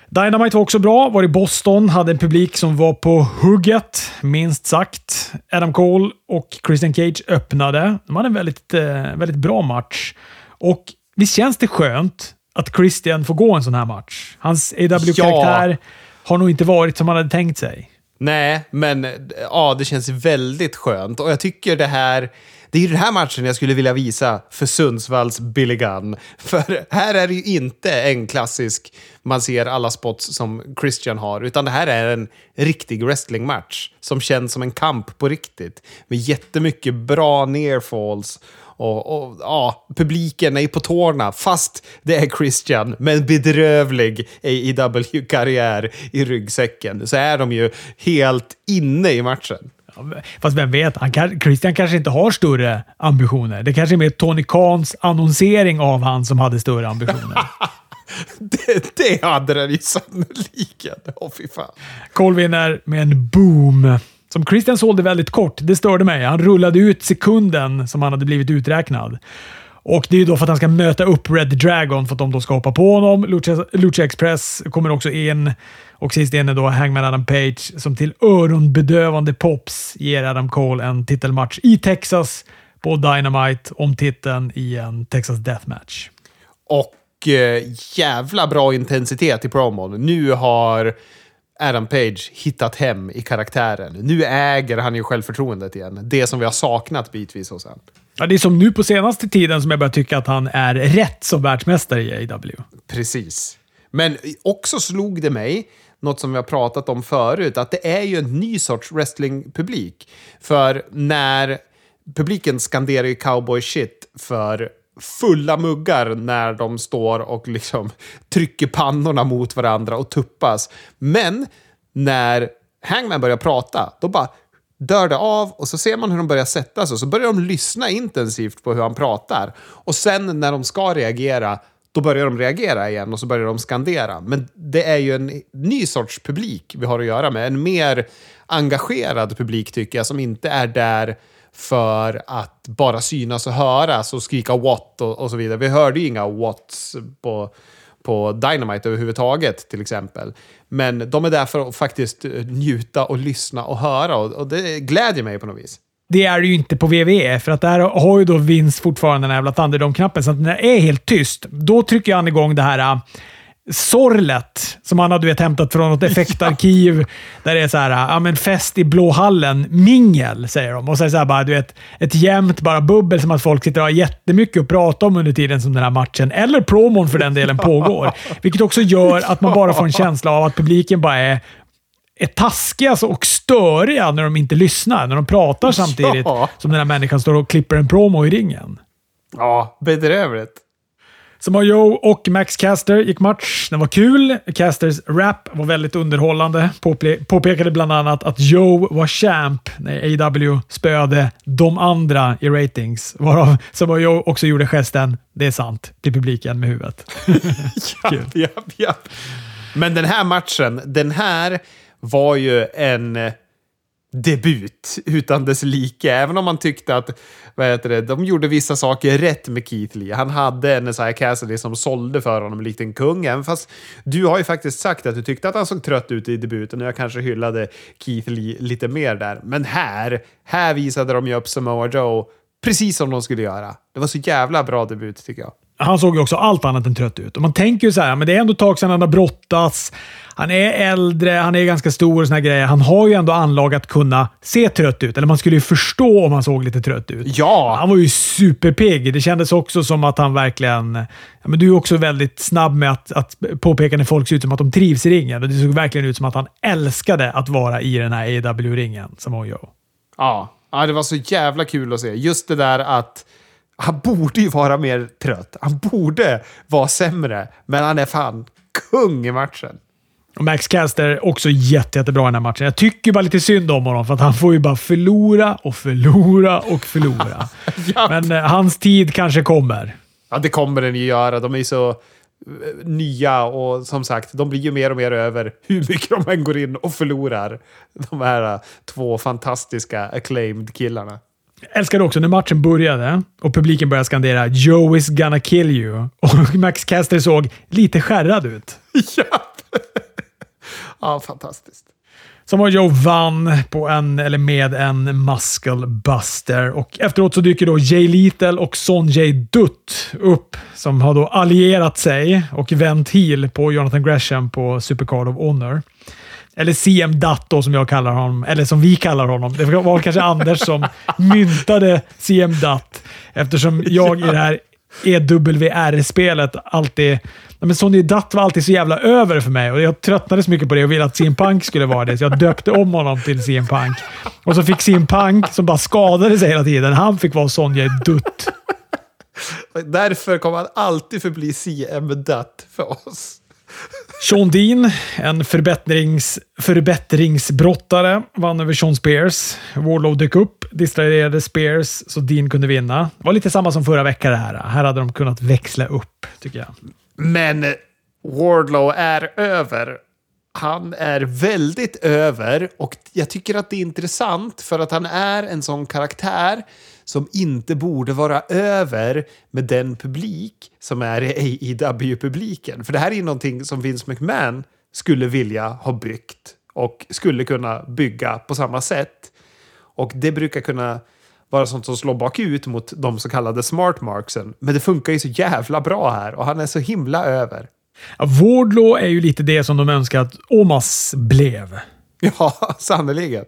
Dynamite var också bra. Var i Boston, hade en publik som var på hugget, minst sagt. Adam Cole och Christian Cage öppnade. De hade en väldigt, eh, väldigt bra match. Och visst känns det skönt att Christian får gå en sån här match? Hans AW-karaktär ja. har nog inte varit som han hade tänkt sig. Nej, men eh, ja, det känns väldigt skönt. Och jag tycker det här det är ju den här matchen jag skulle vilja visa för Sundsvalls Billy Gunn. För här är det ju inte en klassisk, man ser alla spots som Christian har, utan det här är en riktig wrestlingmatch som känns som en kamp på riktigt. Med jättemycket bra nearfalls och, och, ja, publiken är på tårna, fast det är Christian med en bedrövlig AEW-karriär i ryggsäcken, så är de ju helt inne i matchen. Fast vem vet, han kan, Christian kanske inte har större ambitioner. Det kanske är mer Tony Khans annonsering av han som hade större ambitioner. det, det hade den ju sannoliken. Åh, oh, fy fan. Cole vinner med en boom. Som Christian sålde väldigt kort. Det störde mig. Han rullade ut sekunden som han hade blivit uträknad. Och Det är då för att han ska möta upp Red Dragon för att de då ska hoppa på honom. Lucha, Lucha Express kommer också in och sist in är då Hangman Adam Page som till öronbedövande pops ger Adam Cole en titelmatch i Texas på Dynamite om titeln i en Texas Death Match. Och eh, jävla bra intensitet i promon. Nu har Adam Page hittat hem i karaktären. Nu äger han ju självförtroendet igen. Det som vi har saknat bitvis hos honom. Ja, det är som nu på senaste tiden som jag börjar tycka att han är rätt som världsmästare i AW. Precis. Men också slog det mig, något som vi har pratat om förut, att det är ju en ny sorts wrestlingpublik. För när publiken skanderar ju cowboy shit för fulla muggar när de står och liksom trycker pannorna mot varandra och tuppas. Men när Hangman börjar prata, då bara dör det av och så ser man hur de börjar sätta sig och så börjar de lyssna intensivt på hur han pratar. Och sen när de ska reagera, då börjar de reagera igen och så börjar de skandera. Men det är ju en ny sorts publik vi har att göra med. En mer engagerad publik tycker jag, som inte är där för att bara synas och höras och skrika what och, och så vidare. Vi hörde ju inga whats på, på Dynamite överhuvudtaget till exempel. Men de är där för att faktiskt eh, njuta och lyssna och höra och, och det glädjer mig på något vis. Det är det ju inte på VVE, för att där har ju då Vince fortfarande den här jävla Thunderdome-knappen, så att när det är helt tyst, då trycker han igång det här sorlet som han har du vet, hämtat från något effektarkiv. ja. Där det är så här, ja men fest i blåhallen, mingel, säger de. Och så är det så här, bara, du vet, ett jämnt bara bubbel som att folk sitter och har jättemycket att prata om under tiden som den här matchen, eller promon för den delen, pågår. Vilket också gör att man bara får en känsla av att publiken bara är är taskiga och störiga när de inte lyssnar. När de pratar samtidigt ja. som den här människan står och klipper en promo i ringen. Ja, bedrövligt. Samoa Joe och Max Caster gick match. Den var kul. Casters rap var väldigt underhållande. Påple påpekade bland annat att Joe var champ när AW spöade de andra i ratings. Varav Samoa Joe också gjorde gesten “Det är sant” till publiken med huvudet. japp, japp, japp. Men den här matchen, den här var ju en debut utan dess like. Även om man tyckte att vad heter det, de gjorde vissa saker rätt med Keith Lee. Han hade en Isaiah Cassidy som sålde för honom likt en kung. Även fast du har ju faktiskt sagt att du tyckte att han såg trött ut i debuten och jag kanske hyllade Keith Lee lite mer där. Men här, här visade de ju upp Samoa Joe precis som de skulle göra. Det var så jävla bra debut tycker jag han såg ju också allt annat än trött ut. Och man tänker ju så här, men det är ändå ett tag sedan han har brottats. Han är äldre, han är ganska stor och såna grejer. Han har ju ändå anlag att kunna se trött ut. Eller man skulle ju förstå om han såg lite trött ut. Ja! Han var ju superpigg. Det kändes också som att han verkligen... Ja, men du är också väldigt snabb med att, att påpeka när folk ser ut som att de trivs i ringen. Och det såg verkligen ut som att han älskade att vara i den här AW-ringen, som Ojo. Ja. ja, det var så jävla kul att se. Just det där att han borde ju vara mer trött. Han borde vara sämre, men han är fan kung i matchen. Max Caster också jätte, jättebra i den här matchen. Jag tycker bara lite synd om honom, för att han får ju bara förlora och förlora och förlora. Men eh, hans tid kanske kommer. Ja, det kommer den ju göra. De är så eh, nya och som sagt, de blir ju mer och mer över hur mycket de än går in och förlorar. De här två fantastiska acclaimed killarna älskade också när matchen började och publiken började skandera “Joe is gonna kill you” och Max Caster såg lite skärrad ut. ja! Ja, fantastiskt. Samoa Joe vann på en, eller med en muscle buster och efteråt så dyker då Jay Lethal och Sonjay Dutt upp som har då allierat sig och vänt heel på Jonathan Gresham på Supercard of Honor. Eller CM Dutt då, som jag kallar honom, eller som vi kallar honom. Det var kanske Anders som myntade CM Dutt eftersom jag i det här EWR-spelet alltid... Men Sonny Dutt var alltid så jävla över för mig och jag tröttnade så mycket på det och ville att CM Punk skulle vara det, så jag döpte om honom till CM Punk. Och så fick CM Punk, som bara skadade sig hela tiden, han fick vara Sonja Dutt. Därför kommer han alltid förbli CM Dutt för oss. Sean Dean, en förbättrings, förbättringsbrottare, vann över Sean Spears. Warlow dök upp, distraherade Spears så Dean kunde vinna. Det var lite samma som förra veckan det här. Här hade de kunnat växla upp, tycker jag. Men eh, Wardlow är över. Han är väldigt över och jag tycker att det är intressant för att han är en sån karaktär som inte borde vara över med den publik som är AEW-publiken. För det här är ju någonting som Vince McMahon skulle vilja ha byggt och skulle kunna bygga på samma sätt. Och det brukar kunna vara sånt som slår bakut mot de så kallade smart marksen. Men det funkar ju så jävla bra här och han är så himla över. Ja, Wardlaw är ju lite det som de önskar att Omas blev. Ja, sannerligen.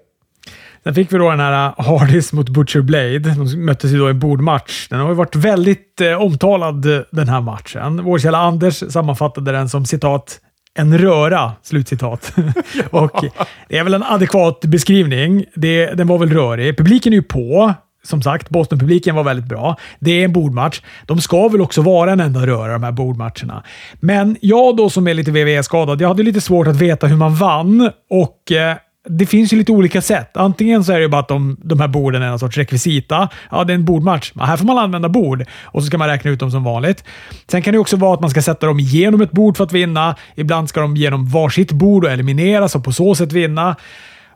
Sen fick vi då den här Hardys mot Butcher Blade. De möttes ju då i en bordmatch. Den har ju varit väldigt eh, omtalad den här matchen. Vår källa Anders sammanfattade den som citat en röra, slutcitat. Och det är väl en adekvat beskrivning. Det, den var väl rörig. Publiken är ju på. Som sagt, Boston-publiken var väldigt bra. Det är en bordmatch. De ska väl också vara en enda röra, de här bordmatcherna. Men jag då som är lite WWE-skadad, jag hade lite svårt att veta hur man vann och eh, det finns ju lite olika sätt. Antingen så är det bara att de, de här borden är en sorts rekvisita. Ja, det är en bordmatch. Ja, här får man använda bord och så ska man räkna ut dem som vanligt. Sen kan det också vara att man ska sätta dem genom ett bord för att vinna. Ibland ska de genom varsitt bord och elimineras och på så sätt vinna.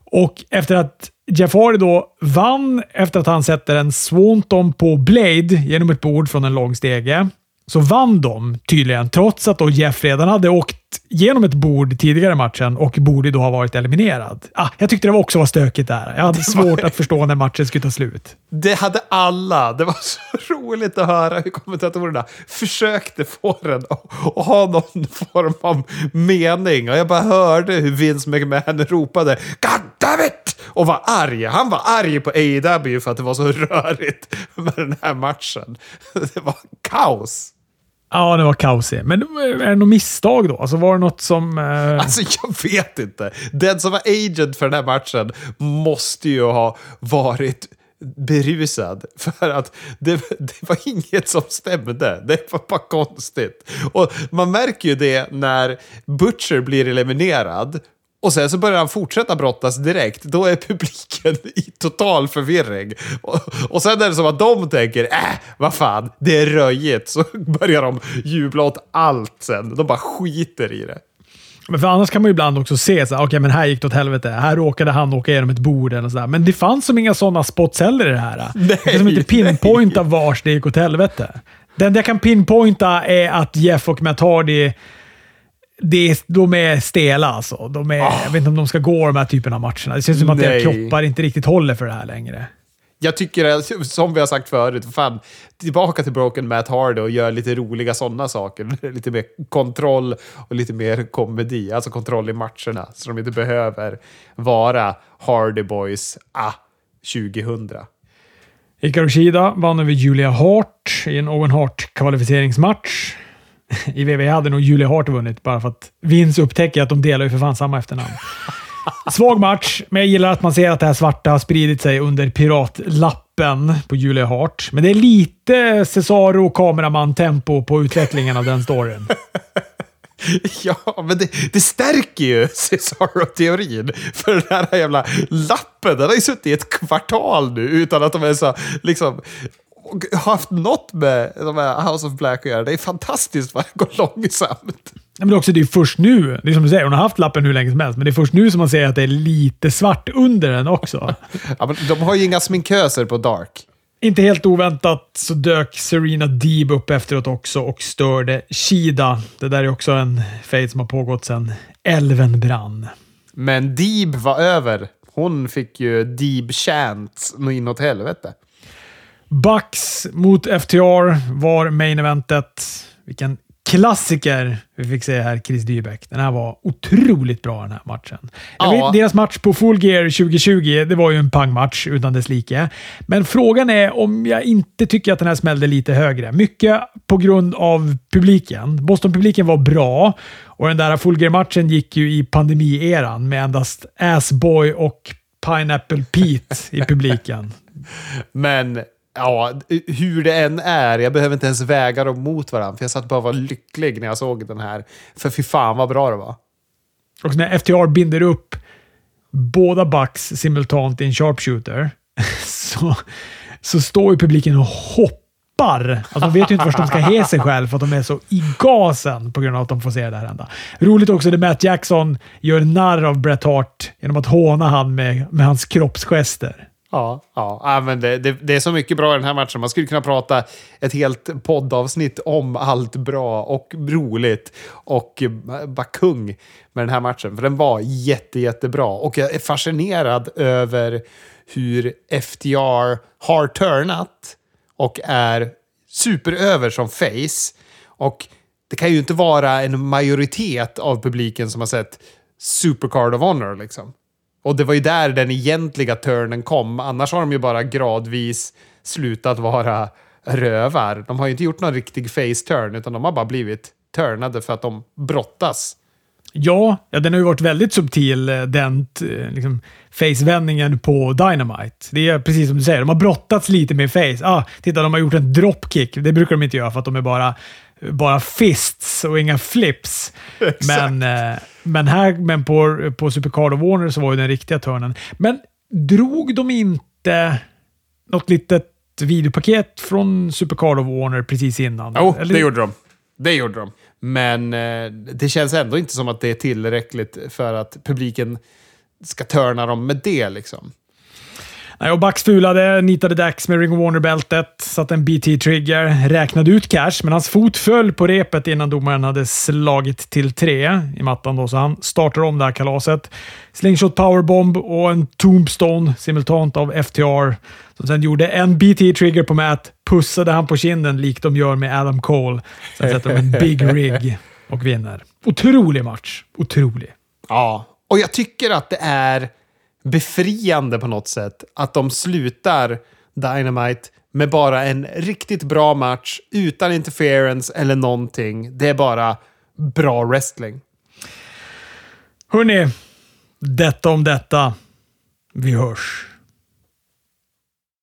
Och efter att Jeff Hardy då vann efter att han sätter en Swanton på Blade genom ett bord från en lång stege så vann de tydligen, trots att då Jeff redan hade åkt genom ett bord tidigare i matchen och borde då ha varit eliminerad. Ah, jag tyckte det också var stökigt där. Jag hade svårt att förstå när matchen skulle ta slut. Det hade alla. Det var så roligt att höra hur kommentatorerna försökte få den att ha någon form av mening. Och jag bara hörde hur Vince McMahon ropade “God damn it!” och var arg. Han var arg på AEW för att det var så rörigt med den här matchen. Det var kaos. Ja, det var kaosigt. Men är det något misstag då? Alltså var det något som... Eh... Alltså jag vet inte. Den som var agent för den här matchen måste ju ha varit berusad. För att det, det var inget som stämde. Det var bara konstigt. Och man märker ju det när Butcher blir eliminerad och sen så börjar han fortsätta brottas direkt. Då är publiken i total förvirring. Och, och sen är det som att de tänker, äh, vad fan, det är röjigt. Så börjar de jubla åt allt sen. De bara skiter i det. Men för annars kan man ju ibland också se så okej, okay, men här gick det åt helvete. Här råkade han åka igenom ett bord eller sådär. Men det fanns som inga sådana spots heller i det här. Nej, jag kan som inte pinpointa vars det gick åt helvete. Det enda jag kan pinpointa är att Jeff och Matt Hardy det, de är stela alltså. De är, oh. Jag vet inte om de ska gå de här typerna av matcherna. Det känns som att deras kroppar inte riktigt håller för det här längre. Jag tycker, som vi har sagt förut, fan, tillbaka till Broken Matt Hardy och gör lite roliga sådana saker. Lite mer kontroll och lite mer komedi. Alltså kontroll i matcherna. Så de inte behöver vara Hardy Boys ah, 2000. Hikaru Shida vann över Julia Hart i en Owen Hart-kvalificeringsmatch. I WWE hade nog Julia Hart vunnit bara för att Vince upptäcker att de delar ju för fan samma efternamn. Svag match, men jag gillar att man ser att det här svarta har spridit sig under piratlappen på Julia Hart. Men det är lite Cesaro kameraman-tempo på utvecklingen av den storyn. Ja, men det, det stärker ju Cesaro-teorin. För den här jävla lappen, den har ju suttit i ett kvartal nu utan att de är så liksom haft något med de här House of Black att göra. Det är fantastiskt vad det går långsamt. Men också det är först nu, det är som du säger, hon har haft lappen hur länge som helst, men det är först nu som man ser att det är lite svart under den också. ja, men de har ju inga sminköser på Dark. Inte helt oväntat så dök Serena Deeb upp efteråt också och störde Shida. Det där är också en fade som har pågått sedan älven brann. Men Deeb var över. Hon fick ju Deeb chant inåt helvete. Bucks mot FTR var main eventet. Vilken klassiker vi fick se här, Chris Dybeck. Den här var otroligt bra den här matchen. Ja. vet, deras match på Full Gear 2020, det var ju en pangmatch utan dess like. Men frågan är om jag inte tycker att den här smällde lite högre. Mycket på grund av publiken. Boston-publiken var bra och den där Full Gear-matchen gick ju i pandemieran med endast Assboy och Pineapple Pete i publiken. Men ja, hur det än är, jag behöver inte ens väga dem mot varandra. För jag satt bara och var lycklig när jag såg den här. För fy fan vad bra det var. Och när FTR binder upp båda Bucks simultant i en sharpshooter så, så står ju publiken och hoppar. Alltså, de vet ju inte vart de ska ge sig själv för att de är så i gasen på grund av att de får se det här hända. Roligt också när Matt Jackson gör narr av Bret Hart genom att håna han med, med hans kroppsgester. Ja, ja. men det, det, det är så mycket bra i den här matchen. Man skulle kunna prata ett helt poddavsnitt om allt bra och roligt och bara kung med den här matchen. För den var jätte, jättebra. Och jag är fascinerad över hur FTR har turnat och är superöver som face. Och det kan ju inte vara en majoritet av publiken som har sett Supercard of Honor liksom. Och det var ju där den egentliga turnen kom. Annars har de ju bara gradvis slutat vara rövar. De har ju inte gjort någon riktig face-turn, utan de har bara blivit turnade för att de brottas. Ja, ja, den har ju varit väldigt subtil, eh, den eh, liksom, face-vändningen på Dynamite. Det är precis som du säger, de har brottats lite med face. Ah, titta, de har gjort en dropkick. Det brukar de inte göra för att de är bara, bara fists och inga flips. Men, eh, men här men på, på Supercard of Warner så var ju den riktiga turnen. Men drog de inte något litet videopaket från Supercard of Warner precis innan? Jo, Eller- det gjorde de. Det gjorde de. Men eh, det känns ändå inte som att det är tillräckligt för att publiken ska turna dem med det liksom. Nej, och Bucks fulade, nitade Dax med Ring of Warner-bältet, satte en BT-trigger, räknade ut cash, men hans fot föll på repet innan domaren hade slagit till tre i mattan. Då, så han startar om det här kalaset. Slingshot powerbomb och en tombstone simultant av FTR. Som sen gjorde en BT-trigger på Matt, pussade han på kinden likt de gör med Adam Cole. Sen sätter de en big rig och vinner. Otrolig match. Otrolig. Ja, och jag tycker att det är befriande på något sätt att de slutar Dynamite med bara en riktigt bra match utan interference eller någonting. Det är bara bra wrestling. Hörni, detta om detta. Vi hörs.